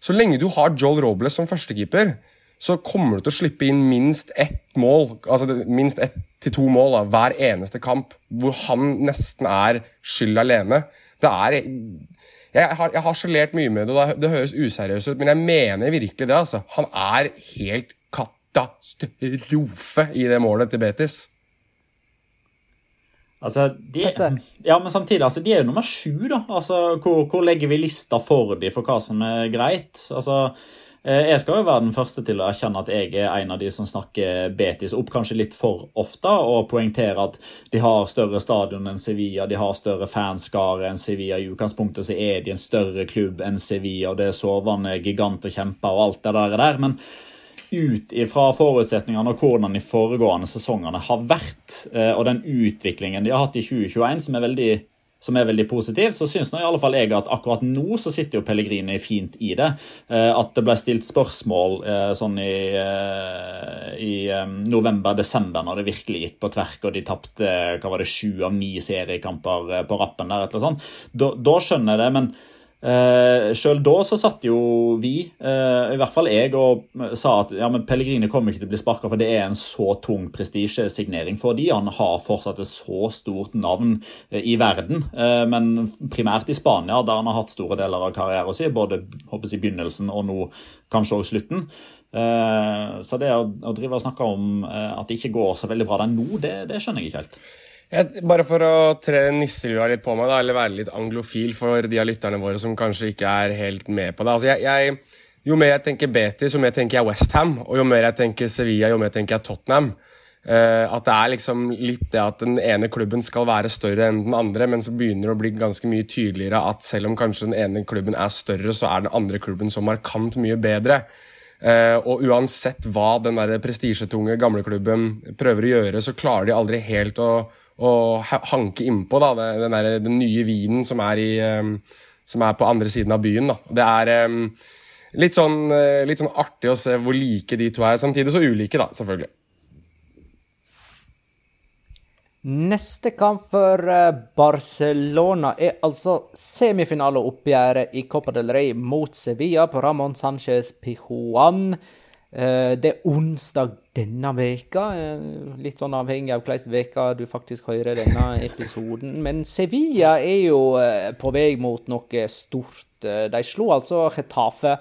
så lenge du har Joel Robles som førstekeeper, så kommer du til å slippe inn minst ett mål, altså minst ett til to mål da, hver eneste kamp, hvor han nesten er skyld alene. Det er Jeg har, jeg har sjalert mye med det, og det høres useriøst ut, men jeg mener virkelig det. altså. Han er helt katastrofe i det målet til Betis.
Altså, de, ja, men samtidig, altså, de er jo nummer sju, da. Altså, hvor, hvor legger vi lista for de for hva som er greit? Altså, jeg skal jo være den første til å erkjenne at jeg er en av de som snakker Betis opp kanskje litt for ofte, og poengterer at de har større stadion enn Sevilla, de har større fanskare enn Sevilla. I utgangspunktet så er de en større klubb enn Sevilla, og det er sovende giganter kjemper og alt det der. Men ut ifra forutsetningene og hvordan de foregående sesongene har vært, eh, og den utviklingen de har hatt i 2021, som er veldig, som er veldig positiv, så syns i alle fall jeg at akkurat nå så sitter jo Pellegrini fint i det. Eh, at det ble stilt spørsmål eh, sånn i, i november-desember, når det virkelig gikk på tverk, og de tapte sju av ni seriekamper på rappen der, eller sånt. Da, da skjønner jeg det. men Eh, Sjøl da så satt jo vi, eh, i hvert fall jeg, og sa at ja, men Pellegrini kommer ikke til å bli sparka, for det er en så tung prestisjesignering fordi han har fortsatt et så stort navn eh, i verden. Eh, men primært i Spania, der han har hatt store deler av karrieren sin, både håper jeg, begynnelsen og nå kanskje også slutten. Eh, så det å, å, drive og snakke om eh, at det ikke går så veldig bra der nå, det, det skjønner jeg ikke helt.
Jeg, bare for å tre nisselua litt på meg, da, eller være litt anglofil for de av lytterne våre som kanskje ikke er helt med på det. Altså, jeg, jeg, jo mer jeg tenker Betis, jo mer tenker jeg Westham. Og jo mer jeg tenker Sevilla, jo mer tenker jeg Tottenham. Uh, at det er liksom litt det at den ene klubben skal være større enn den andre, men så begynner det å bli ganske mye tydeligere at selv om kanskje den ene klubben er større, så er den andre klubben så markant mye bedre. Uh, og uansett hva den der prestisjetunge gamleklubben prøver å gjøre, så klarer de aldri helt å, å hanke innpå da, den, der, den nye vinen som er, i, um, som er, på andre siden av byen. Da. Det er um, litt, sånn, litt sånn artig å se hvor like de to er, samtidig så ulike, da, selvfølgelig.
Neste kamp for eh, Barcelona er altså semifinaleoppgjøret i Copa del Rey mot Sevilla på Ramón Sánchez Pijuan. Eh, det er onsdag denne veka, eh, litt sånn avhengig av hvilken veka du faktisk hører denne episoden. Men Sevilla er jo på vei mot noe stort. De slo altså Getafe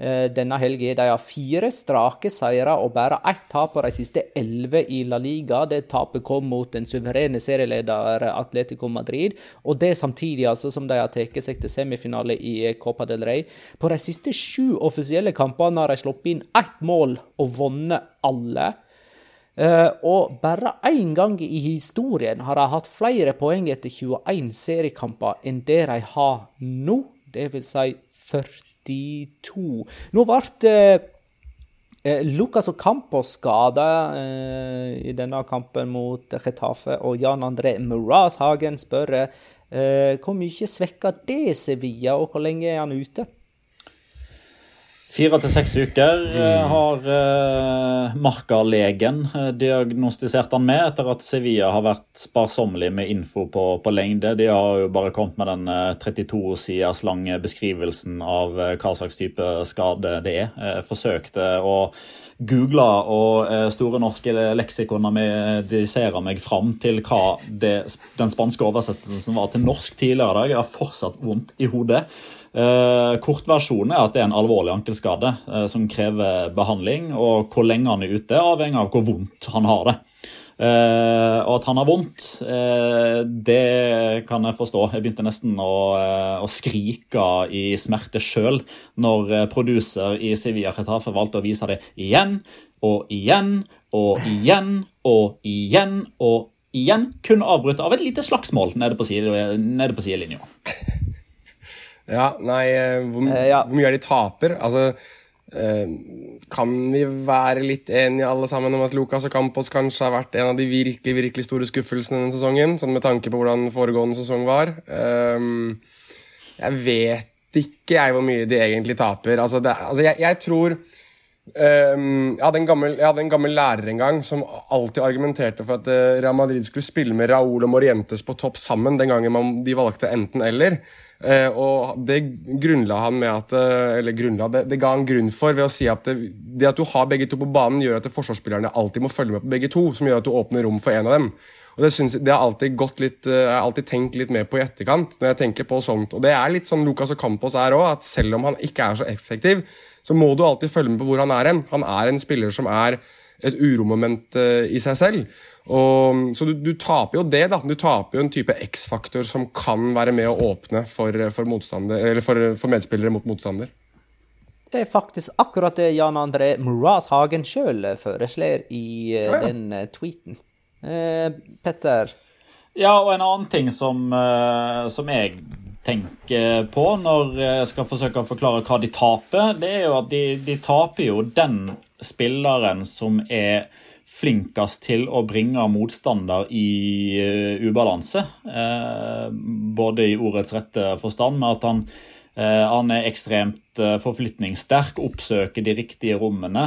denne helga. De har fire strake seire og bare ett tap på de siste elleve i La Liga. Det tapet kom mot den suverene serieleder Atletico Madrid, og det samtidig altså som de har tatt seg til semifinale i Copa del Rey. På de siste sju offisielle kampene har de sluppet inn ett mål og vunnet alle. Uh, og bare én gang i historien har de hatt flere poeng etter 21 seriekamper enn det de har nå. Det vil si 42. Nå ble uh, Lucas Ocampo skada i denne kampen mot Retafe, og Jan André Muraz Hagen spør hvor mye svekker det Sevilla, og hvor lenge er han ute?
Fire til seks uker mm. har uh, Marka-legen uh, diagnostisert han med, etter at Sevilla har vært sparsommelig med info på, på lengde. De har jo bare kommet med den uh, 32 siders lange beskrivelsen av hva slags type skade det er. Jeg forsøkte å google og Store norske leksikon mediserer meg fram til hva det, den spanske oversettelsen var til norsk tidligere i dag. Jeg har fortsatt vondt i hodet. Eh, kortversjonen er at det er en alvorlig ankelskade eh, som krever behandling. Og hvor lenge han er ute, avhenger av hvor vondt han har det. Uh, og at han har vondt, uh, det kan jeg forstå. Jeg begynte nesten å, uh, å skrike i smerte sjøl når produser i Sevilla Retafe valgte å vise det igjen og igjen og igjen og igjen og igjen. Kun avbrutt av et lite slagsmål nede på sidelinja.
Ja, nei, eh, hvor, uh, ja. hvor mye er de taper? Altså, eh, kan vi være litt enige alle sammen om at Lucas og Campos kanskje har vært en av de virkelig virkelig store skuffelsene denne sesongen? Sånn med tanke på hvordan foregående sesong var. Um, jeg vet ikke jeg hvor mye de egentlig taper. Altså, det, altså jeg, jeg, tror um, jeg, hadde gammel, jeg, hadde en gammel, lærer en gang som alltid argumenterte for at uh, Real Madrid skulle spille med Raúl og Morientes på topp sammen den gangen man, de valgte enten-eller. Uh, og det grunnla han med at uh, Eller grunnla, det, det, ga han grunn for ved å si at det, det, at du har begge to på banen, gjør at forsvarsspillerne alltid må følge med på begge to, som gjør at du åpner rom for en av dem. Og Det, synes, det har alltid gått litt, jeg har alltid tenkt litt mer på i etterkant. når jeg tenker på sånt. Og Det er litt sånn Lucas Ocampos er òg, at selv om han ikke er så effektiv, så må du alltid følge med på hvor han er hen. Han er en spiller som er et uromoment i seg selv. Og, så du, du, taper jo det, da. Du taper jo en type X-faktor som kan være med å åpne for, for, for, for medspillere mot motstander.
Det er faktisk akkurat det Jan André Muraz Hagen sjøl foreslår i uh, ja, ja. den uh, tweeten. Uh, Petter?
Ja, og en annen ting som, som jeg tenker på når jeg skal forsøke å forklare hva de taper, det er jo at de, de taper jo den spilleren som er flinkest til å bringe motstander i uh, ubalanse. Uh, både i ordets rette forstand, med at han, han er ekstremt forflytningssterk, oppsøker de riktige rommene,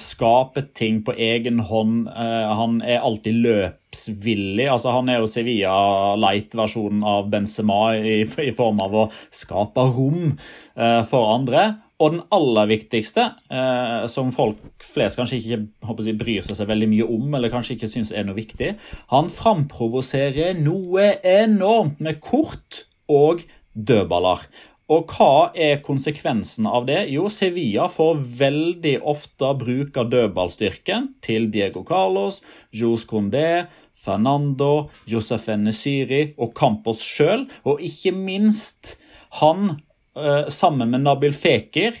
skaper ting på egen hånd. han er alltid løpsvillig. altså Han er jo Sevilla light-versjonen av Benzema i, form av å skape rom for andre. Og den aller viktigste, eh, som folk flest kanskje ikke jeg, bryr seg veldig mye om, eller kanskje ikke syns er noe viktig, han framprovoserer noe enormt med kort og dødballer. Og hva er konsekvensen av det? Jo, Sevilla får veldig ofte bruk av dødballstyrken til Diego Carlos, Jules Condé, Fernando, Josef Nesiri og Campos sjøl, og ikke minst han Eh, sammen med Nabil Fekir,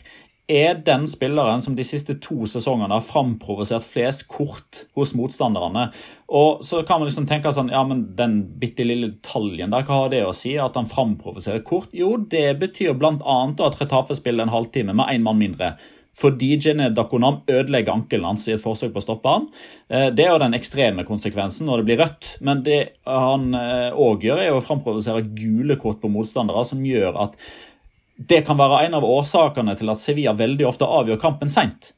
er den spilleren som de siste to sesongene har framprovosert flest kort hos motstanderne. Og så kan man liksom tenke sånn, ja, men Den bitte lille detaljen der, hva har det å si? At han framprovoserer kort? Jo, det betyr bl.a. at Retafe spiller en halvtime med én mann mindre. Fordi Gene Dakonam ødelegger ankelen hans i et forsøk på å stoppe han. Eh, det er jo den ekstreme konsekvensen når det blir rødt. Men det han òg eh, gjør, er å framprovosere gule kort på motstandere, som gjør at det kan være en av årsakene til at Sevilla veldig ofte avgjør kampen seint.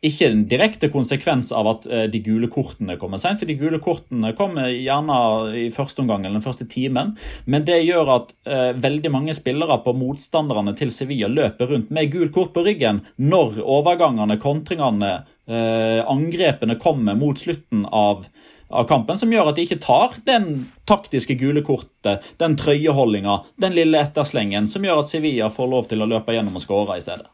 Ikke en direkte konsekvens av at eh, de gule kortene kommer seint, for de gule kortene kommer gjerne i første omgang eller den første timen, men det gjør at eh, veldig mange spillere på motstanderne til Sevilla løper rundt med gult kort på ryggen når overgangene, kontringene, eh, angrepene kommer mot slutten av av kampen, som gjør at de ikke tar den taktiske gule kortet, den trøyeholdinga, den lille etterslengen, som gjør at Sevilla får lov til å løpe gjennom og skåre i stedet.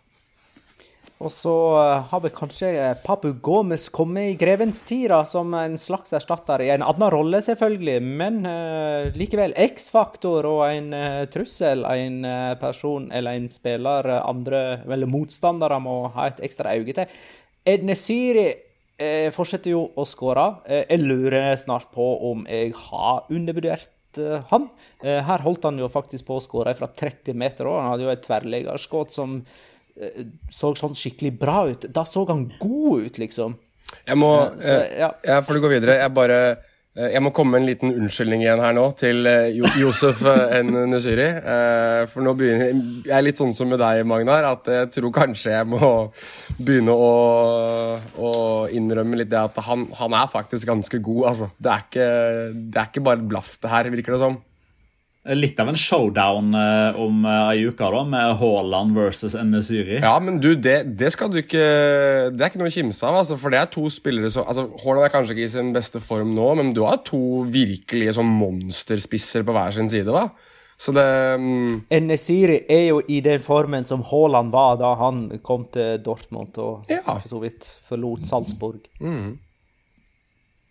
Og så eh, har vel kanskje eh, Papu Gomez kommet i grevens tid, som en slags erstatter i en annen rolle, selvfølgelig, men uh, likevel X-faktor og en uh, trussel. En uh, person eller en spiller andre, eller motstandere må ha et ekstra øye til. Ednesiri jeg fortsetter jo å skåre. Eh, jeg lurer snart på om jeg har undervurdert eh, han. Eh, her holdt han jo faktisk på å skåre fra 30 meter òg. Han hadde jo et tverrleggerskudd som så sånn skikkelig bra ut. Da så han god ut, liksom.
Jeg må Så, ja. ja, Før du går videre, jeg bare jeg må komme med en liten unnskyldning igjen her nå til eh, Josef eh, N. Nusyri. For nå begynner jeg er litt sånn som med deg, Magnar, at jeg tror kanskje jeg må begynne å, å innrømme litt det at han, han, er faktisk ganske god, altså. Det er ikke, det er ikke bare blaff, det her, virker det som.
Litt av en showdown uh, om uh, ei uke, da, med Haaland versus Nesiri.
Ja, men du, det, det, skal du ikke Det er ikke noe å kimse av, altså, for det er to spillere som altså, Haaland er kanskje ikke i sin beste form nå, men du har to virkelige sånn monsterspisser på hver sin side, da. Så det um...
Nesiri er jo i den formen som Haaland var da han kom til Dortmund og ja. for så vidt forlot Salzburg. Mm.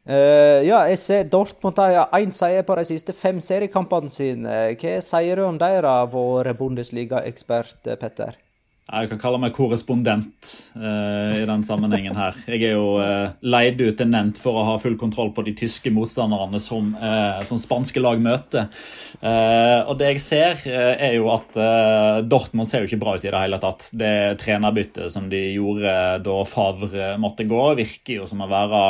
Uh, ja, jeg ser Dortmund har én seier på de siste fem seriekampene sine. Hva sier du om dem, vår Bundesliga-ekspert, Petter?
Jeg kan kalle meg korrespondent uh, i den sammenhengen her. Jeg er jo uh, leid ut til Nent for å ha full kontroll på de tyske motstanderne som, uh, som spanske lag møter. og det jeg ser, er jo at Dortmund ser jo ikke bra ut i det hele tatt. Det trenerbyttet som de gjorde da Favre måtte gå, virker jo som å være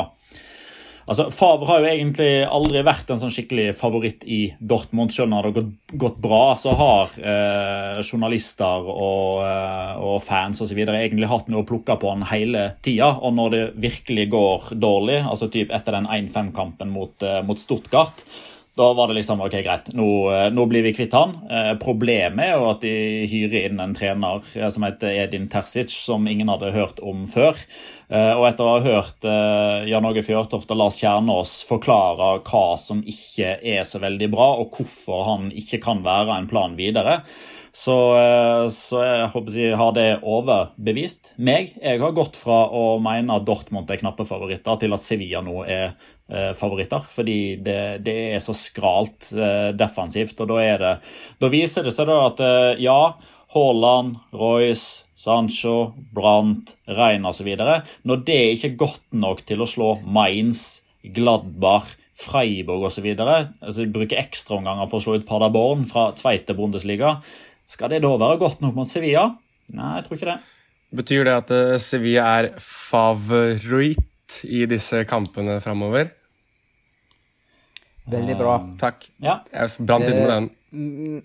Altså, Favre har jo egentlig aldri vært en sånn skikkelig favoritt i Dortmund. Selv når det har gått, bra, så har eh, journalister og, eh, og fans videre egentlig hatt noe å plukke på han hele tida. Og når det virkelig går dårlig, altså typ etter den 1-5-kampen mot, eh, mot Stuttgart, da var det liksom ok, greit, nå, eh, nå blir vi kvitt han. Eh, problemet er jo at de hyrer inn en trener eh, som heter Edin Terzic, som ingen hadde hørt om før. Og etter å ha hørt Jan Åge Fjørtoft og Lars Kjernås forklare hva som ikke er så veldig bra, og hvorfor han ikke kan være en plan videre, så, eh, så jeg håper jeg har det overbevist meg. Jeg har gått fra å mene at Dortmund er knappe favoritter, til at Sevilla nå er eh, favoritter. Fordi det, det, er så skralt eh, defensivt. Og da, er det, da viser det seg da at ja, Haaland, Royce, Sancho, Brandt, Rein osv. Når det ikke er godt nok til å slå Mainz, Gladbach, Freiburg osv. Altså, bruker ekstraomganger for å slå ut Paderborn fra Tveite Bundesliga skal det da være godt nok mot Sevilla? Nei, jeg tror ikke det.
Betyr det at eh, Sevilla er favoritt i disse kampene framover?
Veldig bra.
Takk.
Ja.
Jeg brant inn med den.
Mm,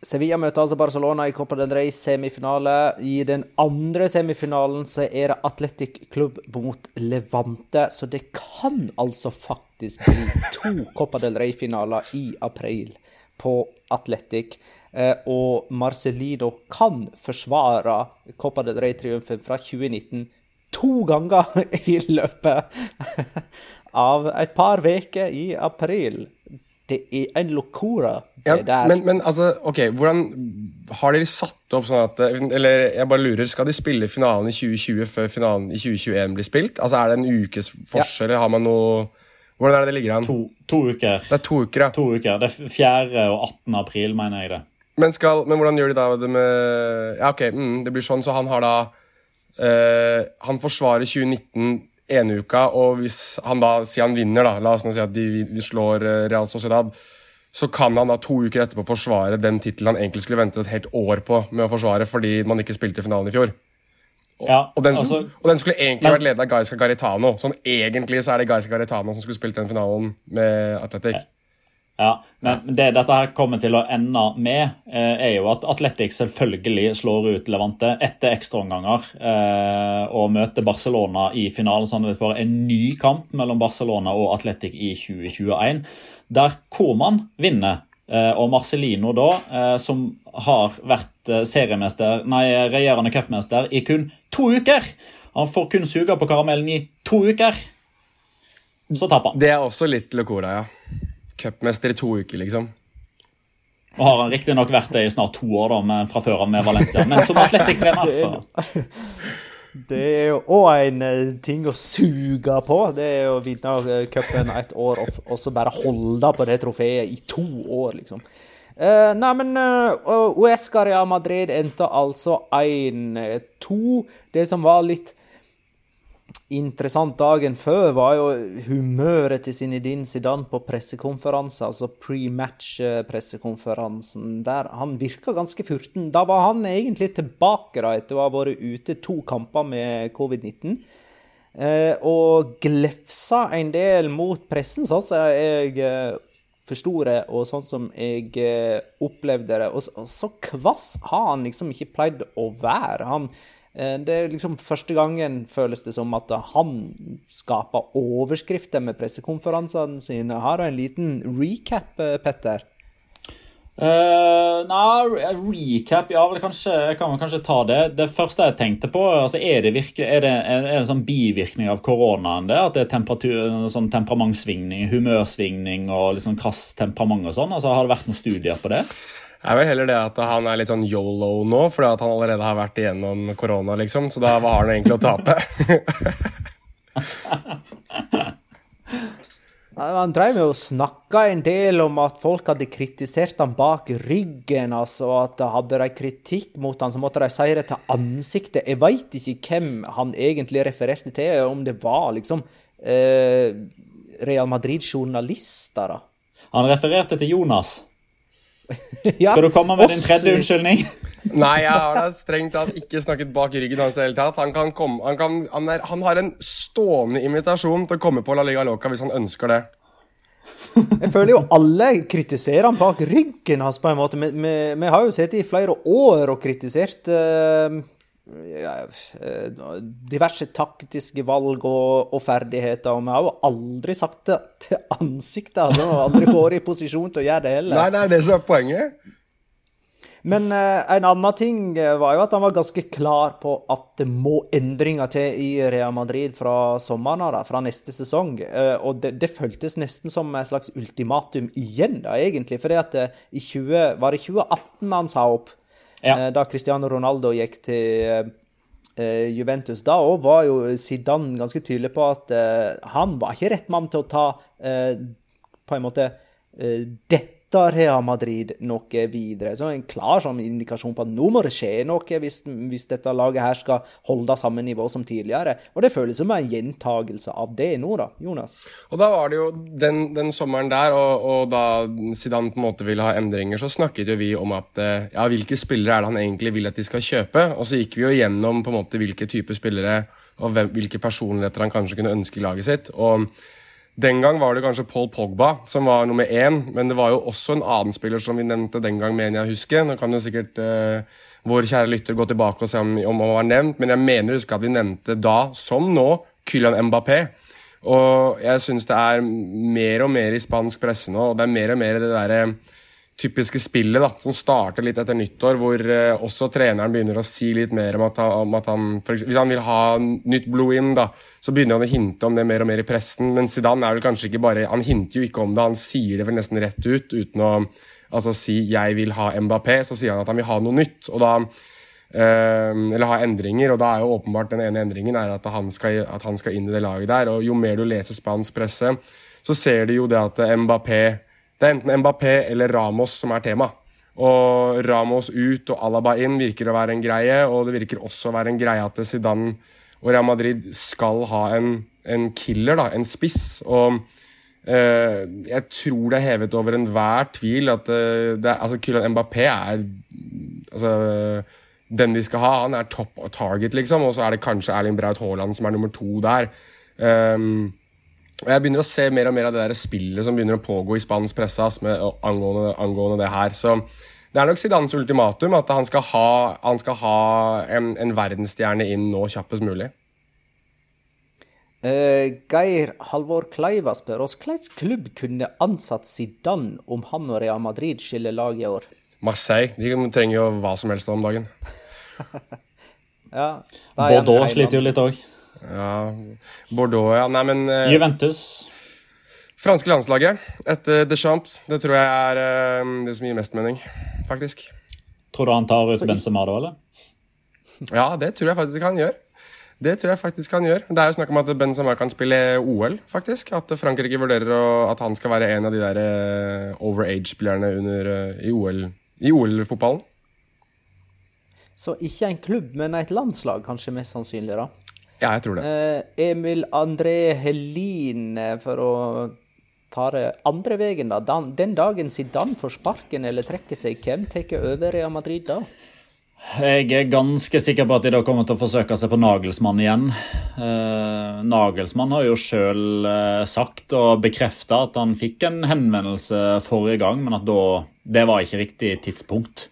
Sevilla møter altså Barcelona i Copa del Rey semifinale. I den andre semifinalen så er det Atletic Klubb mot Levante, så det kan altså faktisk bli to Copa del Rey-finaler i april på Atletic. Eh, og Marcelino kan forsvare Copa del Rey-triumfen fra 2019 to ganger i løpet av et par uker i april. Det er en locora.
Ja, men, men, altså, ok, hvordan Har dere satt opp sånn at Eller jeg bare lurer, skal de spille finalen i 2020 før finalen i 2021 blir spilt? Altså, Er det en ukes forskjell? Ja. Har man noe Hvordan er det det ligger an?
To, to, uker.
Det er to uker, ja.
To uker. Det er 4. og 18. april, mener jeg det.
Men, skal, men hvordan gjør de da det med Ja, ok, mm, det blir sånn, så han har da uh, Han forsvarer 2019 ene uka, og hvis han da sier han vinner, da, la oss nå si at de, de slår eh, Real Sociedad, så kan han da to uker etterpå forsvare den tittelen han egentlig skulle vente et helt år på med å forsvare fordi man ikke spilte finalen i fjor. Og,
ja,
og, den,
altså,
og, den, skulle egentlig men, vært ledet av Gaisca Garitano. Sånn egentlig så er det Gaisca Garitano som skulle spilt den finalen med Atletic.
Ja, men det dette her kommer til å ende med, eh, er jo at Atletic selvfølgelig slår ut Levante etter ekstraomganger eh, og møter Barcelona i finalen, sånn at vi får en ny kamp mellom Barcelona og Atletic i 2021, der Koman vinner. Eh, og Marcelino, da, eh, som har vært eh, seriemester, nei, regjerende cupmester i kun to uker Han får kun suge på karamellen i to uker. Så taper han.
Det er også litt Locora, ja cupmester i to uker, liksom.
Og har han riktignok vært det i snart to år, da, men fra før av med Valencia. Men som atletikktrener, så
Det er jo òg en uh, ting å suge på. Det er å vinne cupen ett år og, så bare holde på det trofeet i to år, liksom. Uh, nei, men uh, Uesca Real Madrid endte altså 1-2. Det som var litt interessant dagen før, var jo humøret til Zinedine Zidane på pressekonferanse, altså pre-match-pressekonferansen, der han virka ganske furten. Da var han egentlig tilbake da, etter å ha vært ute to kamper med covid-19. Eh, og glefsa en del mot pressen, sånn som jeg eh, forsto det, og sånn som jeg eh, opplevde det. Og, og så kvass har han liksom ikke pleid å være. Han det er liksom første gangen, føles det som, at han skaper overskrifter med pressekonferansene sine. Har du en liten recap, eh, Petter?
Uh, Nei, recap Ja, vel, kanskje, jeg kan vel kanskje ta det. Det første jeg tenkte på, altså, er det, virke, er det, er det en sånn bivirkning av koronaen? det, At det er temperatur, sånn temperamentsvingning, humørsvingning og liksom krass temperament og sånn? altså Har det vært noen studier på det?
Det er vel heller det at han er litt sånn yolo nå, fordi at han allerede har vært igjennom korona, liksom. Så da hva har han egentlig å tape?
Han drev jo og snakka en del om at folk hadde kritisert han bak ryggen, altså, at hadde de kritikk mot han, så måtte de si det til ansiktet. Jeg veit ikke hvem han egentlig refererte til, om det var liksom eh, Real Madrid-journalister, da.
Han refererte til Jonas.
Ja,
Skal du komme med din tredje unnskyldning?
Nei, jeg har da strengt tatt ikke snakket bak ryggen hans i det hele tatt. Han, kan komme, han, kan, han, er, han har en stående invitasjon til å komme på La Liga Loca hvis han ønsker det.
Jeg føler jo alle kritiserer han bak ryggen hans, på en måte. Vi, vi, vi har jo sittet i flere år og kritisert eh, diverse taktiske valg og, og ferdigheter, og vi har jo aldri sagt det til ansiktet. Altså, har aldri vært i posisjon til å gjøre det heller.
Nei, det er det som er poenget.
Men eh, en annen ting eh, var jo at han var ganske klar på at det må endringer til i Real Madrid fra sommeren av, fra neste sesong. Eh, og det, det føltes nesten som et slags ultimatum igjen, da, egentlig. For det at eh, i 20, var det 2018 han sa opp,
Ja.
eh, da Cristiano Ronaldo gikk til eh, eh, Juventus. Da òg var jo Zidane ganske tydelig på at han var ikke rett mann til å ta på en måte eh, dette har Madrid noe videre. Så en klar sånn indikasjon på at nå må det skje noe hvis, hvis dette laget her skal holde samme nivå som tidligere. Og det føles som en gjentagelse av det nå, da, Jonas.
Og da var det jo den, den sommeren der, og, og da Zidane på en måte ville ha endringer, så snakket jo vi om at eh, ja, hvilke spillere er det han egentlig vil at de skal kjøpe? Og så gikk vi jo gjennom på en måte hvilke typer spillere og hvem, hvilke personligheter han kanskje kunne ønske i laget sitt. og den gang var det kanskje Paul Pogba som var nummer én, men det var jo også en annen spiller som vi nevnte den gang, mener jeg å huske. Nå kan jo sikkert eh, vår kjære lytter gå tilbake og se om, om han var nevnt, men jeg mener å huske at vi nevnte da, som nå, Kylian Mbappé. Og jeg syns det er mer og mer i spansk presse nå, og det er mer og mer det derre typiske spillet da, som starter litt etter nyttår, hvor eh, også treneren begynner å si litt mer om at han, om at han eksempel, Hvis han vil ha nytt blod inn, da, så begynner han å hinte om det mer og mer i pressen. Men Zidane er vel kanskje ikke bare Han hinter jo ikke om det, han sier det vel nesten rett ut uten å altså, si 'jeg vil ha Mbappé', så sier han at han vil ha noe nytt. og da eh, eller ha endringer, og da er jo åpenbart den ene endringen er at han, skal, at han skal inn i det laget der. og Jo mer du leser spansk presse, så ser du jo det at Mbappé Det er enten Mbappé eller Ramos som er tema. Og Ramos ut og Alaba inn virker å være en greie, og det virker også å være en greie at Zidane og Real Madrid skal ha en, en killer, da, en spiss. og eh, jeg tror det er hevet over enhver tvil at eh, det, altså Kylian Mbappé er altså, den de skal ha. Han er top target, liksom, og så er det kanskje Erling Braut Haaland som er nummer to der. Um, og Jeg begynner å se mer og mer av det der spillet som begynner å pågå i spansk presse med, angående, angående det her. Så det er nok Zidanes ultimatum at han skal ha, han skal ha en, en verdensstjerne inn nå kjappest mulig.
Uh, Geir Halvor Kleiva spør oss hvilken klubb kunne ansatt Zidane om han og Real Madrid skiller lag i år?
Marseille de trenger jo hva som helst om dagen.
Ja,
Bordeaux sliter jo litt òg.
Ja, Bordeaux, ja. Nei, men eh,
Juventus.
Franske landslaget etter Deschamps, det tror jeg er eh, det som gir mest mening, faktisk.
Tror du han tar ut
Så-
Benzema da, eller?
Ja, det tror jeg faktisk han gjør. Det tror jeg faktisk han gjør. Det er jo snakk om at Benzema kan spille OL, faktisk. At Frankrike vurderer å, at han skal være en av de der eh, overage-spillerne under, eh, i OL-fotballen. OL-fotballen.
Så ikke en klubb, men et landslag, kanskje mest sannsynlig, da.
Ja, jeg tror det.
Eh, Emil André Helin, eh, for å ta det andre veien, da. Dan, den dagen Zidane får sparken eller trekker seg, hvem tar over Real Madrid da?
Jeg er ganske sikker på at de da kommer til å forsøke seg på Nagelsmann igjen. Eh, Nagelsmann har jo sjøl eh, sagt og bekrefta at han fikk en henvendelse forrige gang, men at da det var ikke riktig tidspunkt.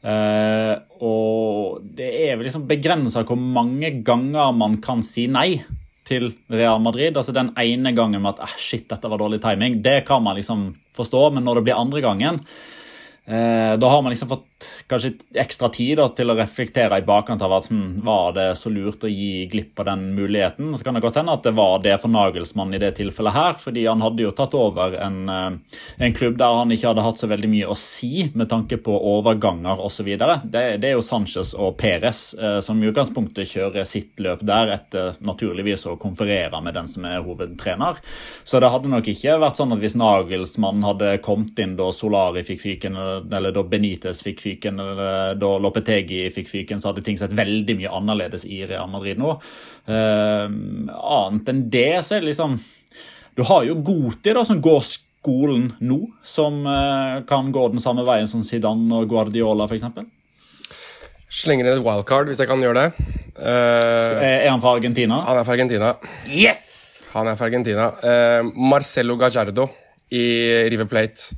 Eh, og det er vel liksom begrensa hvor mange ganger man kan si nei til Real Madrid. Altså Den ene gangen med at ah, shit, dette var dårlig timing, det kan man liksom forstå, men når det blir andre gangen Eh, da har man liksom fått kanskje ekstra tid da, til å reflektere i bakkant av at hm, var det så lurt å gi glipp av den muligheten. Så kan det godt hende at det var det for Nagelsmann i det tilfellet her, fordi han hadde jo tatt over en, eh, en klubb der han ikke hadde hatt så veldig mye å si med tanke på overganger osv. Det, det er jo Sanchez og Perez eh, som i utgangspunktet kjører sitt løp der etter naturligvis å konferere med den som er hovedtrener. Så det hadde nok ikke vært sånn at hvis Nagelsmann hadde kommet inn da Solari fikk fyken, eller da Benitez fikk fyken, eller da Lopetegi fikk fyken, så hadde ting sett veldig mye annerledes i Real Madrid nå. Uh, annet enn det, så er det liksom Du har jo Goti, da, som går skolen nå, som uh, kan gå den samme veien som Zidane og Guardiola, f.eks.
Slenger inn et wildcard, hvis jeg kan gjøre det. Uh,
er han fra Argentina?
Han er fra Argentina.
Yes!
Han er fra Argentina. Marcelo Gajardo i River Plate.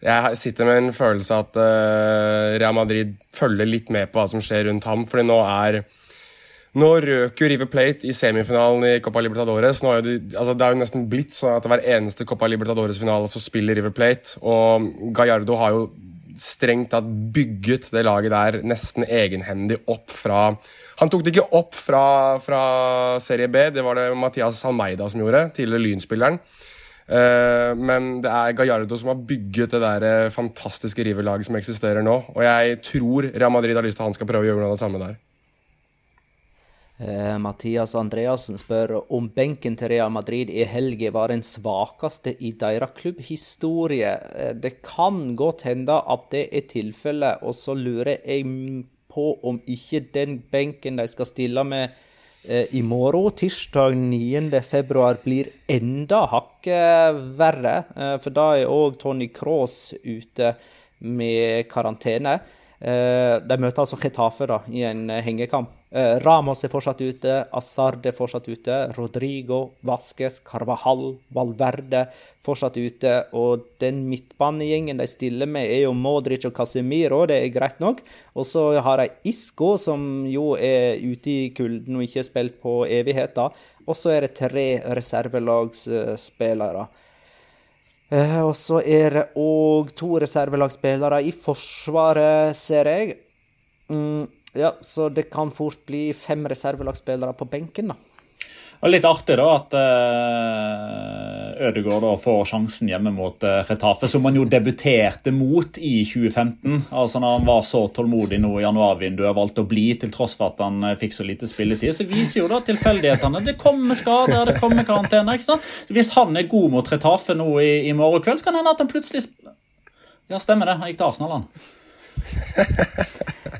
Jeg sitter med en følelse av at uh, Real Madrid følger litt med på hva som skjer rundt ham. fordi nå er nå røk jo River Plate i semifinalen i Copa Libertadores. Er det, altså det er jo nesten blitt sånn at hver eneste Copa Libertadores-finale så spiller River Plate. Og Gallardo har jo strengt tatt bygget det laget der nesten egenhendig opp fra Han tok det ikke opp fra, fra Serie B, det var det Mathias Almeida som gjorde, tidligere Lynspilleren. Uh, men det er Gallardo som har bygget det der eh, fantastiske riverlaget som eksisterer nå. Og jeg tror Real Madrid har lyst til at han skal prøve å gjøre noe av det samme der.
Uh, Mathias Andreassen spør om benken til Real Madrid i helga var den svakeste i deres klubbhistorie. Uh, det kan godt hende at det er tilfellet, og så lurer jeg på om ikke den benken de skal stille med Eh, i morgen, tirsdag 9. februar, blir enda hakket verre. Eh, for da er òg Tony Cross ute med karantene. Eh, de møter altså Chetafe da, i en hengekamp. Eh, Ramos er fortsatt ute, Asard er fortsatt ute, Rodrigo, Vasques, Carvajal, Valverde fortsatt ute. Og den midtbanegjengen de stiller med, er jo Modric og Casemiro, det er greit nok. Og så har de Isco, som jo er ute i kulden og ikke har spilt på evigheter. Og så er det tre reservelagsspillere. Eh, og så er det òg to reservelagsspillere i Forsvaret, ser jeg. Mm. Ja, så det kan fort bli fem reservelagsspillere på benken, da.
Og Litt artig da at uh, Ødegaard da får sjansen hjemme mot uh, Retafe, som han jo debuterte mot i 2015. Altså Når han var så tålmodig nå i januarvinduet valgte å bli til tross for at han uh, fikk så lite spilletid, så viser jo da tilfeldighetene. Det kommer skader, det kommer karantene. ikke sant? Så Hvis han er god mot Retafe nå i, i morgen kveld, så kan det hende at han plutselig Ja, stemmer det. Han gikk til Arsenal, han.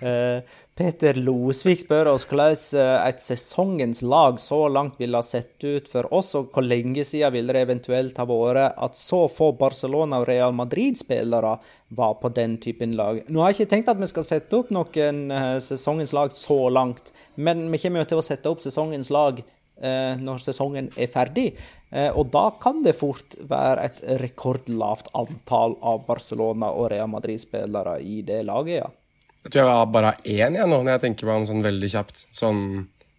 Peter Losvik spør oss hvordan eh, et sesongens lag så langt ville ha sett ut for oss, og hvor lenge siden ville det eventuelt ha vært at så få Barcelona og Real Madrid-spillere var på den typen lag. Nå har jeg ikke tenkt at vi skal sette opp noen uh, sesongens lag så langt, men vi kommer jo til å sette opp sesongens lag uh, når sesongen er ferdig. Og da kan det fort være et rekordlavt antall av Barcelona og Real Madrid-spillere i det laget, ja.
Jeg tror jeg bare har én jeg nå, når jeg tenker på om sånn veldig kjapt. Sånn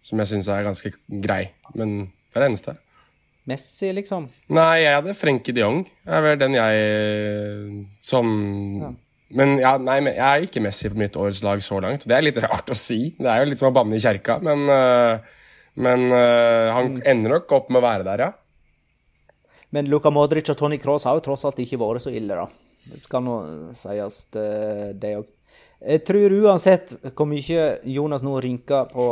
som jeg syns er ganske grei. Men det er det eneste.
Messi, liksom?
Nei, jeg hadde Frenkie de Jong. Det er vel den jeg som ja. Men ja, nei, jeg er ikke Messi på mitt årets lag så langt. Det er litt rart å si. Det er jo litt som å banne i kjerka, men, uh, men uh, han mm. ender nok opp med å være der, ja.
Men Luka Modric og Tony Cross har jo tross alt ikke vært så ille, da. Det skal nå sies, det òg. Jeg tror uansett hvor mye Jonas nå rynker på,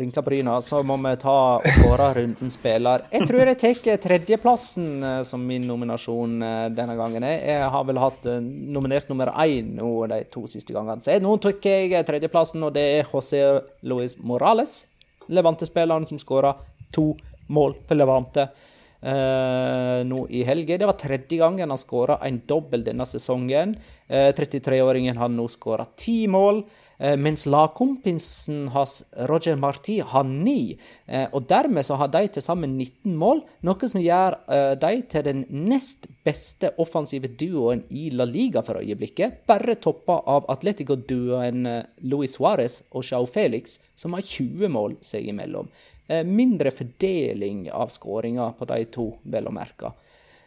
rynker bryna, så må vi ta våre runden spiller. Jeg tror jeg tar tredjeplassen eh, som min nominasjon eh, denne gangen. Jeg har vel hatt eh, nominert nummer én nå de to siste gangene. Så nå tar jeg tredjeplassen, og det er José Luis Morales. Levante-spilleren som skåra to mål for Levante eh, nå i helga. Det var tredje gangen han skåra en dobbel denne sesongen. Eh, 33-åringen har nå skåra ti mål. Eh, mens lagkompisen hans, Roger Marti, har ni. Eh, og dermed så har de til sammen 19 mål, noe som gjør eh, de til den nest beste offensive duoen i La Liga for øyeblikket. Bare toppa av Atletico-duoen eh, Luis Suárez og Chau Felix, som har 20 mål seg imellom. Eh, mindre fordeling av skåringer på de to, vel å merke.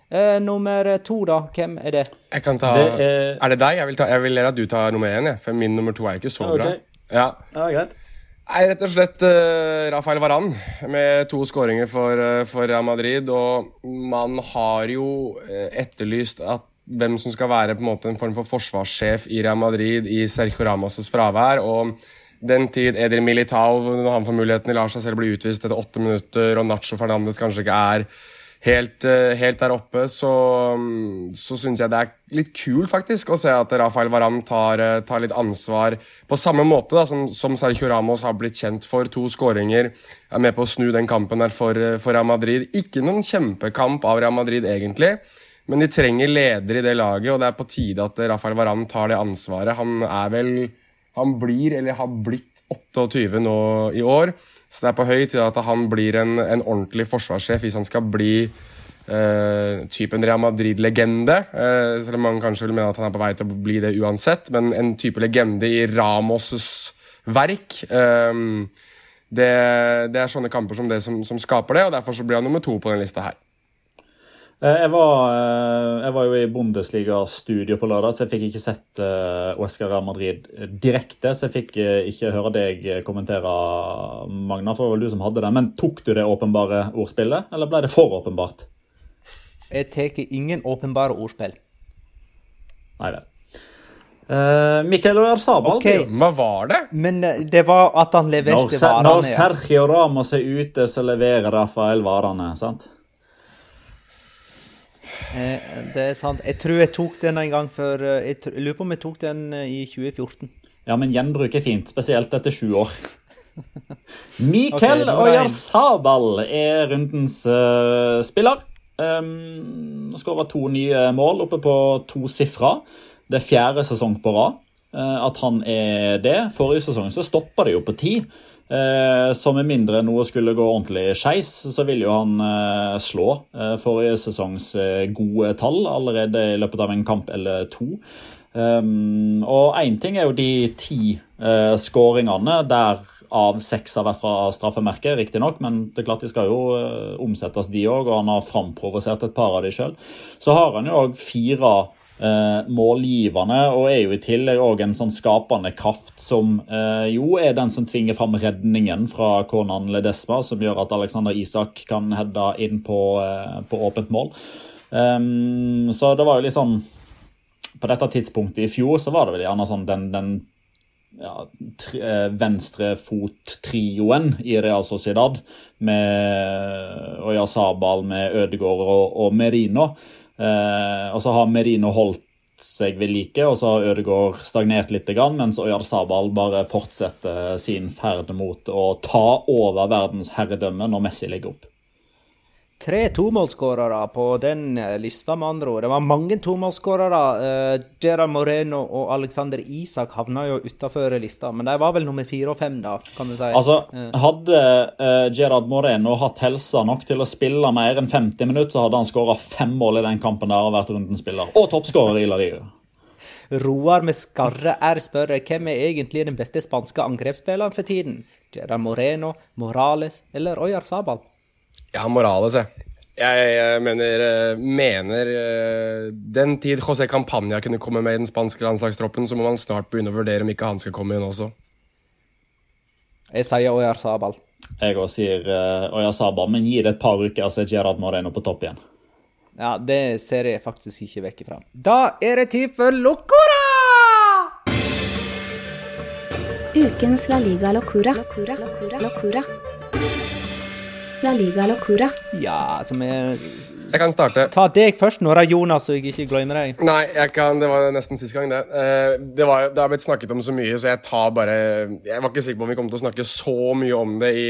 Eh, nummer to, da. Hvem er det?
Jeg kan ta,
Det
er...
er-
det deg? Jeg vil, ta, jeg vil at du tar nummer én, jeg, for min nummer to er jo ikke så
okay.
bra. Ja.
Ja, greit.
Nei, rett og slett uh, Rafael Varan med to skåringer for, uh, for Real Madrid. Og man har jo etterlyst at hvem som skal være på en måte en form for forsvarssjef i Real Madrid i Sergio Ramos' fravær. og den tid Eder Militao, når han får muligheten, lar seg selv bli utvist etter åtte minutter, og Nacho Fernandes kanskje ikke er helt, eh, helt der oppe, så, mm, så syns jeg det er litt kult faktisk å se at Rafael Varan tar, eh, tar litt ansvar på samme måte da, som, som Sergio Ramos har blitt kjent for. To skåringer, er med på å snu den kampen der for, eh, for Real Madrid. Ikke noen kjempekamp av Real Madrid, egentlig. Men de trenger ledere i det laget, og det er på tide at Rafael Varan tar det ansvaret. Han er vel Han blir, eller har blitt, 28 nå i år. Så det er på høy tid at han blir en, en ordentlig forsvarssjef hvis han skal bli eh, typen Real Madrid-legende. Eh, selv om mange kanskje vil mene at han er på vei til å bli det uansett. Men en type legende i Ramos' verk. Eh, det, det er sånne kamper som det som, som skaper det, og derfor så blir han nummer to på denne lista her.
Eh, Jeg var, eh, jeg var jo i Bundesliga-studio på lørdag, så jeg fikk ikke sett uh, Oscar Real Madrid direkte. Så jeg fikk eh, ikke høre deg kommentere, Magna, for det var vel du som hadde det. Men tok du det åpenbare ordspillet, eller ble det for åpenbart?
Jeg tar ingen åpenbare ordspill.
Nei vel. Uh, Mikael Oyarzabal
Ok.
Hva var det?
Men eh, det var at han leverte
når
varene. Når
Sergio Ramos er ute, så leverer Rafael varene. sant?
Eh, Det er sant. Jeg tror jeg tok den en gang før eh, Jeg lurer på om jeg tok den eh, i 2014.
Ja, men gjenbruk er fint, spesielt etter sju år.
Mikkel okay.
Oyarzabal er rundens uh, spiller. Um, Skåra to nye mål oppe på to sifra. Det er fjerde sesong på rad uh, at han er det. Forrige sesong så stoppa det jo på ti. Eh, så med mindre noe skulle gå ordentlig skeis, så vil jo han eh, slå eh, forrige sesongs gode tall allerede i løpet av en kamp eller to. Um, og én ting er jo de ti skåringene, der av seks har vært fra straffemerket, riktignok, men det er klart de skal jo omsettes, de òg, og han har framprovosert et par av de sjøl. Så har han jo òg fire målgivende, og er jo i tillegg òg en sånn skapende kraft som eh, jo er den som tvinger fram redningen fra Konan Ledesma, som gjør at Alexander Isak kan heade inn på, eh, på åpent mål. Um, så det var jo litt sånn På dette tidspunktet i fjor så var det vel gjerne sånn den, den ja, tri- eh, venstrefot-trioen i Real Sociedad med Oya Sabal, med Ødegaard og, og Merino. Eh, og så har Merino holdt seg ved like, og så har Ødegaard stagnert litt, mens Oyar Sabal bare fortsetter sin ferd mot å ta over verdens herredømme når Messi ligger opp.
Tre tomålsskårere på den eh, lista, med andre ord. Det var mange tomålsskårere. Uh, Gerard Moreno og Alexander Isak havna jo utafor lista, men de var vel nummer fire og fem, da, kan du si.
Altså,
Eh,
Hadde eh, Gerard Moreno hatt helsa nok til å spille mer enn 50 minutter, så hadde han skåra fem mål i den kampen der og vært rundens spiller. Og toppskårer i La Liga.
Roar med skarre R spør hvem er egentlig den beste spanske angrepsspilleren for tiden. Gerard Moreno, Morales eller Oyarzabal?
Ja, Morales, jeg. Jeg eh, mener, eh, mener eh, Den tid José Campania kunne komme med i den spanske landslagstroppen, så må man snart begynne å vurdere om ikke han skal komme inn også.
Jeg sier Oyarzabal.
Jeg også sier Oyar Sabal, men gi det et par uker, så er Gerard Moreno på topp igjen.
Ja, det ser jeg faktisk ikke vekk ifra. Da er det tid for Locora!
Ukens La Liga Locura. Locura. Locura. Locura. La Liga Locura.
Ja, som er
Jeg kan starte.
Ta deg først, Nora Jonas, så jeg ikke glemmer deg.
Nei, jeg kan, det var nesten sist gang, det. Eh, det, var, det har blitt snakket om så mye, så jeg tar bare Jeg var ikke sikker på om vi kom til å snakke så mye om det i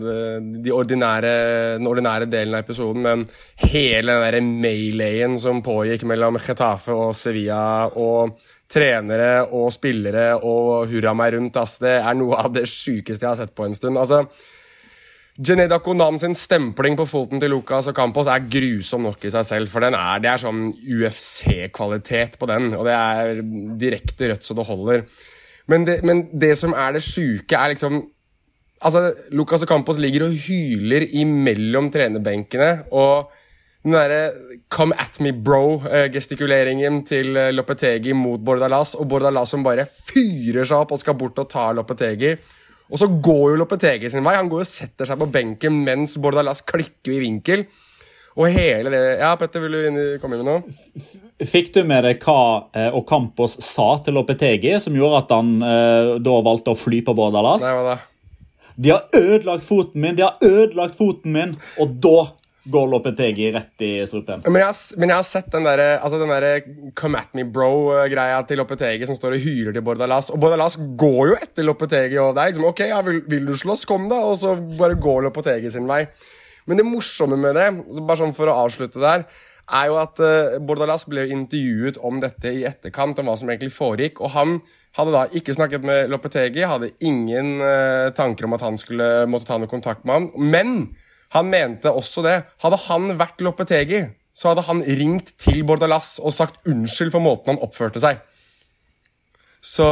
de, de ordinære, den ordinære delen av episoden, men hele den derre meleien som pågikk mellom Getafe og Sevilla og trenere og spillere og hurra meg rundt, ass, det er noe av det sjukeste jeg har sett på en stund. altså Geneda Konam sin stempling på foten til Lucas og Campos er grusom nok i seg selv. For er, det er sånn UFC-kvalitet på den, og det er direkte rødt så det holder. Men det, men det som er det sjuke, er liksom Altså, Lucas og Campos ligger og hyler imellom trenerbenkene, og den derre 'come at me, bro'-gestikuleringen til eh, Lopetegi mot Bordalas, og Bordalas som bare fyrer seg opp og skal bort og ta Lopetegi. Og så går jo Lopetegi sin vei. Han går og setter seg på benken mens Bordalas klikker i vinkel. Og hele det Ja, Petter, vil du inn, komme inn med noe?
Fikk du med deg hva eh, Ocampos sa til Lopetegi, som gjorde at han eh, da valgte å fly på Bordalas?
Nei, hva da?
De har ødelagt foten min, de har ødelagt foten min! Og da går Lopetegi rett i strupen.
Men jeg, men jeg har sett den der, altså der 'come at me, bro'-greia til Lopetegi som står og hyler til Bordalas. Og Bordalas går jo etter Lopetegi. Og det er liksom, ok, ja, vil, vil du slåss, kom da. Og så bare går Lopetegi sin vei. Men det morsomme med det, bare sånn for å avslutte der, er jo at eh, Bordalas ble intervjuet om dette i etterkant, om hva som egentlig foregikk. Og han hadde da ikke snakket med Lopetegi, hadde ingen eh, tanker om at han skulle måtte ta noe kontakt med ham. Men han mente også det. Hadde han vært Loppetegi, så hadde han ringt til Bordalas og sagt unnskyld for måten han oppførte seg. Så,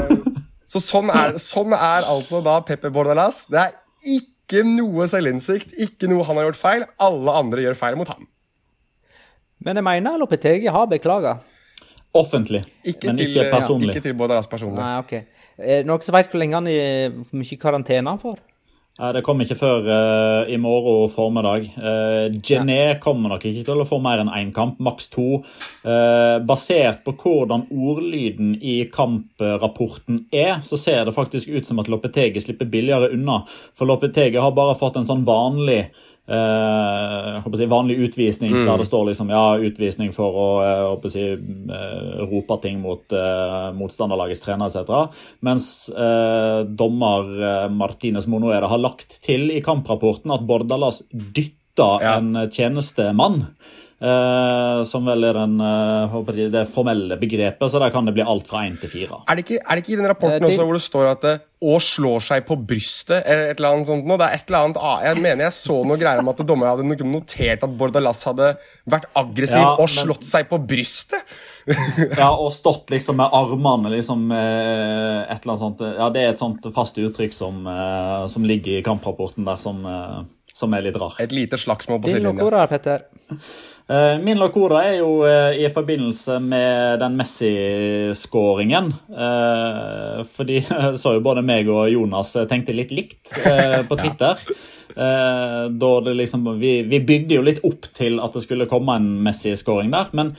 så sånn, er, sånn er altså da Pepe Bordalas. Det er ikke noe selvinnsikt, ikke noe han har gjort feil. Alle andre gjør feil mot ham.
Men jeg mener Loppetegi har beklaga.
Offentlig,
Ikke
men
til,
ikke
ja,
personlig.
ikke til Bordalas personlig.
Nei, ok. Er det noen som vet hvor lenge han er hvor mye karantene han får?
Nei, Det kommer ikke før uh, i morgen formiddag. Uh, Gené kommer nok ikke til å få mer enn én kamp, maks to. Uh, basert på hvordan ordlyden i kamprapporten er, så ser det faktisk ut som at Lopetegi slipper billigere unna. For Lopetegi har bare fått en sånn vanlig eh, vanlig utvisning,
Mm.
der det står liksom ja, utvisning for å eh, å si, eh, rope ting mot eh, motstanderlagets trener etc. Mens eh, dommer eh, Martinez Monoeda har lagt til i kamprapporten at Bordalas dytta en tjenestemann. Eh, som vel er den, eh, håper jeg, det formelle begrepet, så der kan det bli alt fra én til fire.
Er det, ikke, er det ikke i den rapporten
Eh,
også hvor det står at det, 'å slår seg på brystet' eller et eller annet sånt noe? Det er et eller annet ah, Jeg mener jeg så noe greier om at dommeren hadde notert at Bordalas hadde vært aggressiv
Ja,
og
men-
slått seg på brystet.
Ja, og stått liksom med armene liksom et eller annet sånt. Ja, det er et sånt fast uttrykk som, som ligger i kamprapporten der, som, som er litt rar.
Et lite slagsmål på
Din
sidelinja.
Locora, Petter.
Eh, Min locora er jo eh, i forbindelse med den Messi-skåringen. Eh, Fordi så jo både meg og Jonas tenkte litt likt på Twitter. Da det liksom vi, vi bygde jo litt opp til at det skulle komme en Messi-skåring der. Men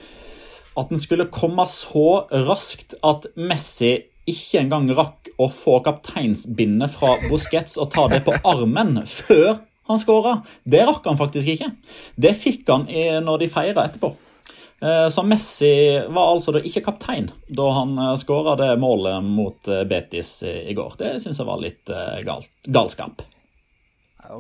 at den skulle komme så raskt at Messi ikke engang rakk å få kapteinsbindet fra Busquets og ta det på armen før han skåra. Det rakk han faktisk ikke. Det fikk han i, når de feira etterpå. Eh, Så Messi var altså da ikke kaptein da han skåra det målet mot eh, Betis i går. Det syns jeg var litt eh, galskap.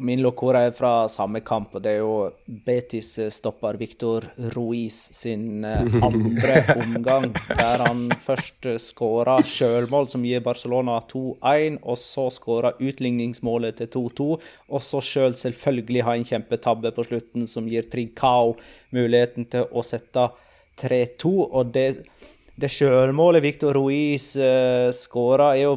Min Locora er fra samme kamp, og det er jo Betis-stopper Victor Ruiz sin eh, andre omgang, der han først skåra sjølmål som gir Barcelona 2-1, og så skåra utligningsmålet til 2-2, og så sjøl selvfølgelig ha en kjempetabbe på slutten som gir Trincao muligheten til å sette 3-2, og det, det sjølmålet Victor Ruiz uh, skåra, er jo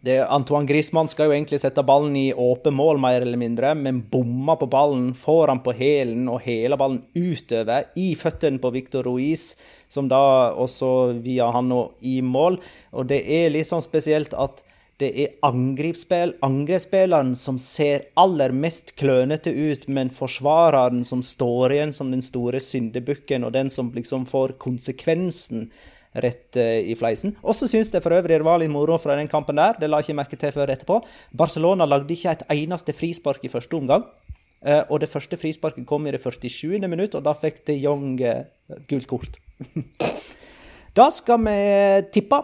det, Antoine Griezmann skal jo egentlig sette ballen i åpent mål, mer eller mindre, men bomma på ballen, får han på hælen og hele ballen utover i føttene på Victor Ruiz, som da også via han og i mål. Og det er litt sånn spesielt at det er angrepsspill, angrepsspilleren som ser aller mest klønete ut, men forsvareren som står igjen som den store syndebukken, og den som liksom får konsekvensen rett eh, i fleisen. Og så syns jeg for øvrig det var litt moro fra den kampen der. Det la jeg ikke merke til før etterpå. Barcelona lagde ikke et eneste frispark i første omgang. Eh, og det første frisparket kom i det 47. minutt, og da fikk de Jong eh, gult kort. da skal vi tippe.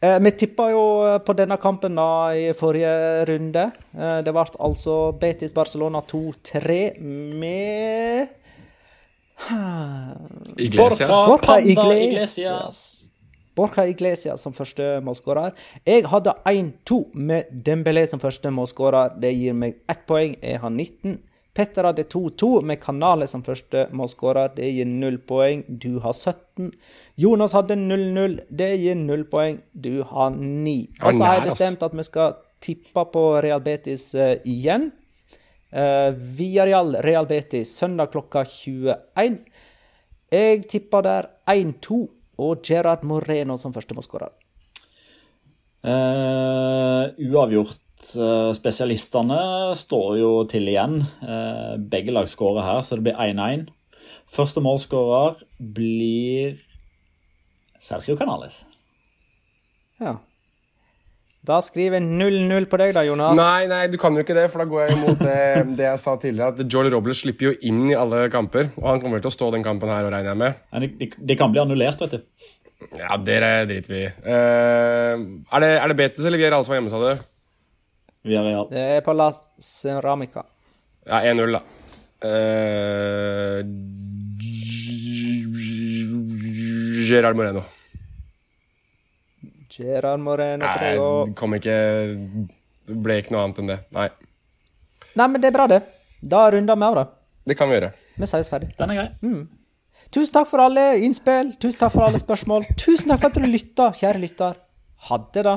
Vi tippa jo på denne kampen da i forrige runde. Det ble altså Betis Barcelona 2-3 med
Iglesias.
Borja. Iglesias. Borja Iglesias som første målskårer. Jeg hadde 1-2 med Dembélé som første målskårer. Det gir meg ett poeng. Jeg har 19. Petter hadde 2-2 med Kanale som første målskårer. Det gir null poeng. Du har 17. Jonas hadde 0-0. Det gir null poeng. Du har 9. Og så har jeg bestemt at vi skal tippe på Real Betis eh, igjen. Uh, Viareal Real Betis søndag klokka 21. Jeg tipper der 1-2 og Gerard Moreno som førstemålsskårer.
Uh, uavgjort. Uh, spesialistene står jo til igjen. Uh, begge lag skårer her, så det blir 1-1. Første målskårer blir Sergio Canales.
Ja. Da skriver jeg 0-0 på deg, da, Jonas.
Nei, nei, du kan jo ikke det, for da går jeg imot det, det jeg sa tidligere. At Joel Robles slipper jo inn i alle kamper. Og han kommer til å stå den kampen her, og regner jeg med.
Det de, de, kan bli annullert, vet du.
Ja, det driter vi i. Uh, er, det, er det Betis eller Villarreal som er hjemme, sa du?
Villarreal.
Det er på La Ceramica.
Ja, 1-0, da. Uh, Gerard Moreno.
Gerard Moreno
Nei, det kom ikke Det ble ikke noe annet enn det. Nei.
Nei, men det er bra, det. Da runder vi av, da.
Det kan vi gjøre.
Vi sies ferdig.
Den er grei.
Mm. Tusen takk for alle innspill, tusen takk for alle spørsmål. Tusen takk for at du lytta, kjære lytter. Ha det, da.